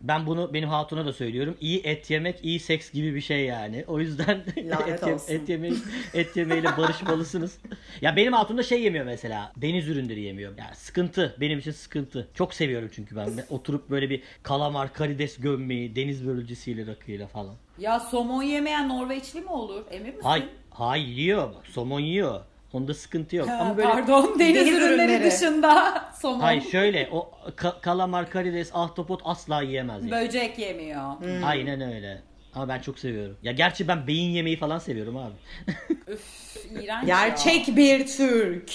Ben bunu benim hatuna da söylüyorum. İyi et yemek, iyi seks gibi bir şey yani. O yüzden (laughs) et, ye- olsun. et yemeyi et yemeyle barışmalısınız. (laughs) ya benim hatun da şey yemiyor mesela. Deniz ürünleri yemiyor. Ya sıkıntı. Benim için sıkıntı. Çok seviyorum çünkü ben. de. Oturup böyle bir kalamar, karides gömmeyi, deniz börülcesiyle rakıyla falan. Ya somon yemeyen Norveçli mi olur? Emin misin? Hay, hay yiyor. Somon yiyor. Onda sıkıntı yok. Ha, Ama böyle Pardon deniz, Deniz ürünleri, ürünleri. dışında (laughs) somon Hayır şöyle o ka- kalamar, karides, ahtapot asla yiyemez yani. böcek yemiyor. Aynen öyle. Ama ben çok seviyorum. Ya gerçi ben beyin yemeği falan seviyorum abi. (laughs) Üf iğrenç ya. Gerçek bir Türk.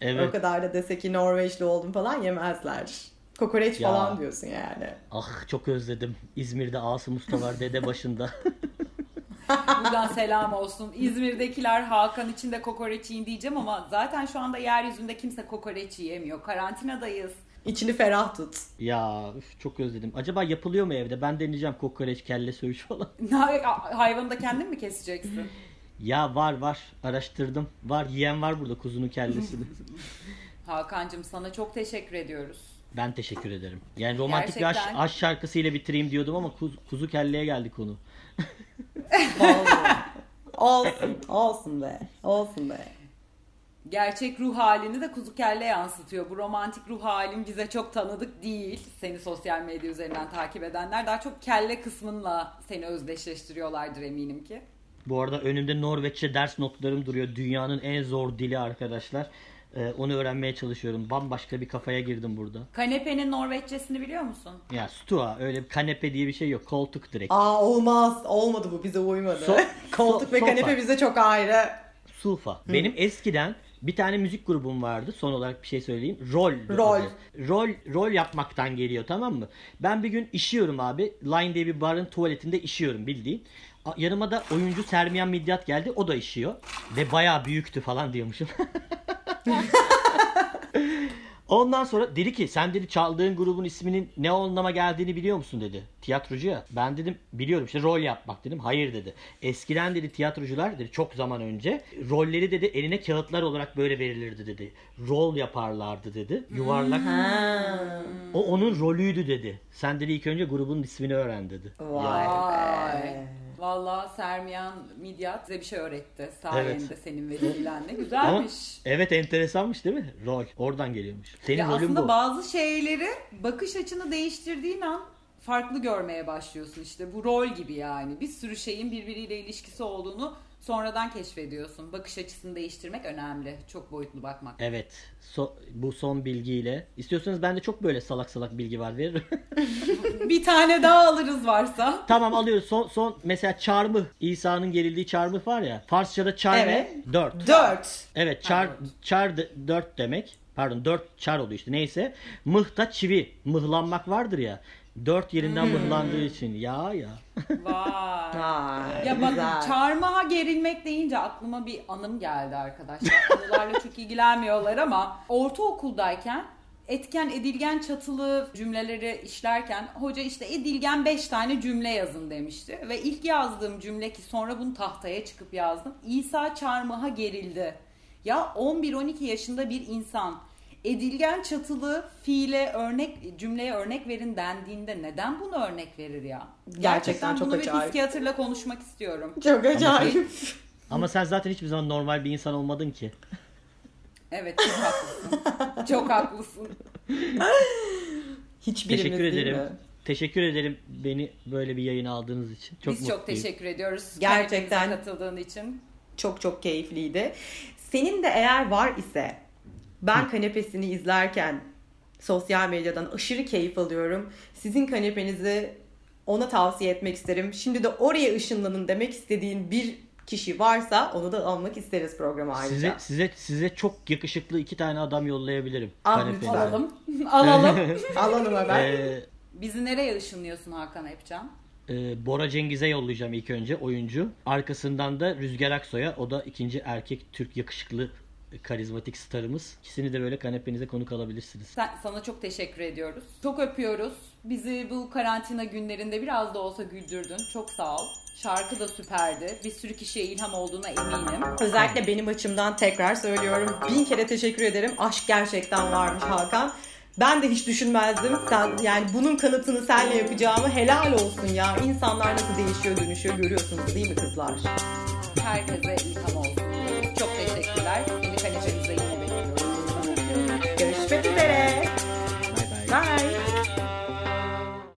Evet. O kadar da dese ki Norveçli oldum falan yemezler. Kokoreç Ya. falan diyorsun yani. Ah çok özledim. İzmir'de Asım Usta var dede başında. (laughs) Buradan selam olsun. İzmir'dekiler Hakan için de kokoreç yiyin diyeceğim ama zaten şu anda yeryüzünde kimse kokoreç yiyemiyor. Karantinadayız. İçini ferah tut. ya üf, çok özledim. Acaba yapılıyor mu evde? Ben deneyeceğim kokoreç, kelle söğüş falan. (laughs) Hay- Hayvanı da kendin mi keseceksin? Ya var var. Araştırdım. Var yiyen var burada kuzunun kellesini. (laughs) (laughs) Hakan'cığım sana çok teşekkür ediyoruz. ben teşekkür ederim. Yani romantik bir aşk, Gerçekten. aşk şarkısıyla bitireyim diyordum ama kuz- kuzu kelleye geldi konu. (laughs) Olsun. Olsun be. Olsun be. Gerçek ruh halini de kuzu kelle yansıtıyor. Bu romantik ruh halin bize çok tanıdık değil. Seni sosyal medya üzerinden takip edenler daha çok kelle kısmınla seni özdeşleştiriyorlardır eminim ki. Bu arada önümde Norveççe ders notlarım duruyor. Dünyanın en zor dili arkadaşlar. Ee, onu öğrenmeye çalışıyorum. Bambaşka bir kafaya girdim burada. Kanepenin Norveççesini biliyor musun? Ya stua öyle bir kanepe diye bir şey yok. Koltuk direkt. Aa olmaz. Olmadı bu. Bize uymadı. So- (laughs) Koltuk so- ve sofa. kanepe bize çok ayrı. Sufa. Benim eskiden bir tane müzik grubum vardı. Son olarak bir şey söyleyeyim. Rol. Rol. Rol rol yapmaktan geliyor tamam mı? Ben bir gün işiyorum abi. Line diye bir barın tuvaletinde işiyorum bildiğin. Yanıma da oyuncu Sermiyan Midyat geldi. O da işiyor. Ve bayağı büyüktü falan diyormuşum. (laughs) (laughs) Ondan sonra dedi ki sen dedi çaldığın grubun isminin ne anlama geldiğini biliyor musun dedi. Tiyatrocu ya. Ben dedim biliyorum işte rol yapmak dedim. Hayır dedi. Eskiden dedi tiyatrocular dedi çok zaman önce rolleri dedi eline kağıtlar olarak böyle verilirdi dedi. Rol yaparlardı dedi. Yuvarlak. O onun rolüydü dedi. Sen dedi ilk önce grubun ismini öğren dedi. Vay Vay. Valla Sermiyan Midyat size bir şey öğretti. Sayende Evet. senin vesilenle. Ama Güzelmiş. evet enteresanmış değil mi? Rol. Oradan geliyormuş. Senin Ya rolün aslında bu. bazı şeyleri bakış açını değiştirdiğin an farklı görmeye başlıyorsun işte. Bu rol gibi yani. Bir sürü şeyin birbiriyle ilişkisi olduğunu sonradan keşfediyorsun. Bakış açısını değiştirmek önemli. Çok boyutlu bakmak. Evet. So- bu son bilgiyle. İstiyorsanız bende çok böyle salak salak bilgi var veririm. (laughs) bir tane daha alırız varsa. tamam alıyoruz. Son, son mesela çarmıh. İsa'nın gerildiği çarmıh var ya. Farsçada çar Evet. Dört. Dört. Evet çar, çar de- dört demek. Pardon dört çar oluyor işte neyse. Mıh da çivi. Mıhlanmak vardır ya. Dört yerinden mıhlandığı için. Ya ya. Vay. Vay, Ya bak güzel. çarmıha gerilmek deyince aklıma bir anım geldi arkadaşlar. (laughs) Anılarla çok ilgilenmiyorlar ama ortaokuldayken etken edilgen çatılı cümleleri işlerken hoca işte edilgen 5 tane cümle yazın demişti. Ve ilk yazdığım cümle ki sonra bunu tahtaya çıkıp yazdım. İsa çarmıha gerildi. Ya 11-12 yaşında bir insan edilgen çatılı fiile örnek cümleye örnek verin dendiğinde neden bunu örnek verir ya? Gerçekten çok bunu bir acayip. psikiyatrla konuşmak istiyorum. Çok acayip. Ama sen zaten hiçbir zaman normal bir insan olmadın ki. Evet çok haklısın. çok haklısın. Hiçbirimiz Teşekkür değil ederim. mi? Teşekkür ederim beni böyle bir yayın aldığınız için. Çok Biz mutluyum. çok teşekkür ediyoruz. Gerçekten. Katıldığın için. Çok çok keyifliydi. Senin de eğer var ise ben kanepesini izlerken sosyal medyadan aşırı keyif alıyorum. Sizin kanepenizi ona tavsiye etmek isterim. Şimdi de oraya ışınlanın demek istediğin bir kişi varsa onu da almak isteriz programa ayrıca. Size size size çok yakışıklı iki tane adam yollayabilirim. Ah. Alalım. (laughs) Alalım. (laughs) Alalım hemen. Ee, Bizi nereye ışınlıyorsun Hakan Epcan? e, Bora Cengiz'e yollayacağım ilk önce oyuncu. Arkasından da Rüzgar Aksoy'a. O da ikinci erkek Türk yakışıklı karizmatik starımız. İkisini de böyle kanepenize konuk alabilirsiniz. Sen, sana çok teşekkür ediyoruz. Çok öpüyoruz. Bizi bu karantina günlerinde biraz da olsa güldürdün. Çok sağ ol. Şarkı da süperdi. Bir sürü kişiye ilham olduğuna eminim. Özellikle benim açımdan tekrar söylüyorum. Bin kere teşekkür ederim. Aşk gerçekten varmış Hakan. Ben de hiç düşünmezdim. Sen yani bunun kanıtını senle yapacağımı helal olsun ya. İnsanlar nasıl değişiyor, dönüşüyor görüyorsunuz değil mi kızlar? Herkese ilham olsun. Çok teşekkürler. Friday. Bye-bye. Bye.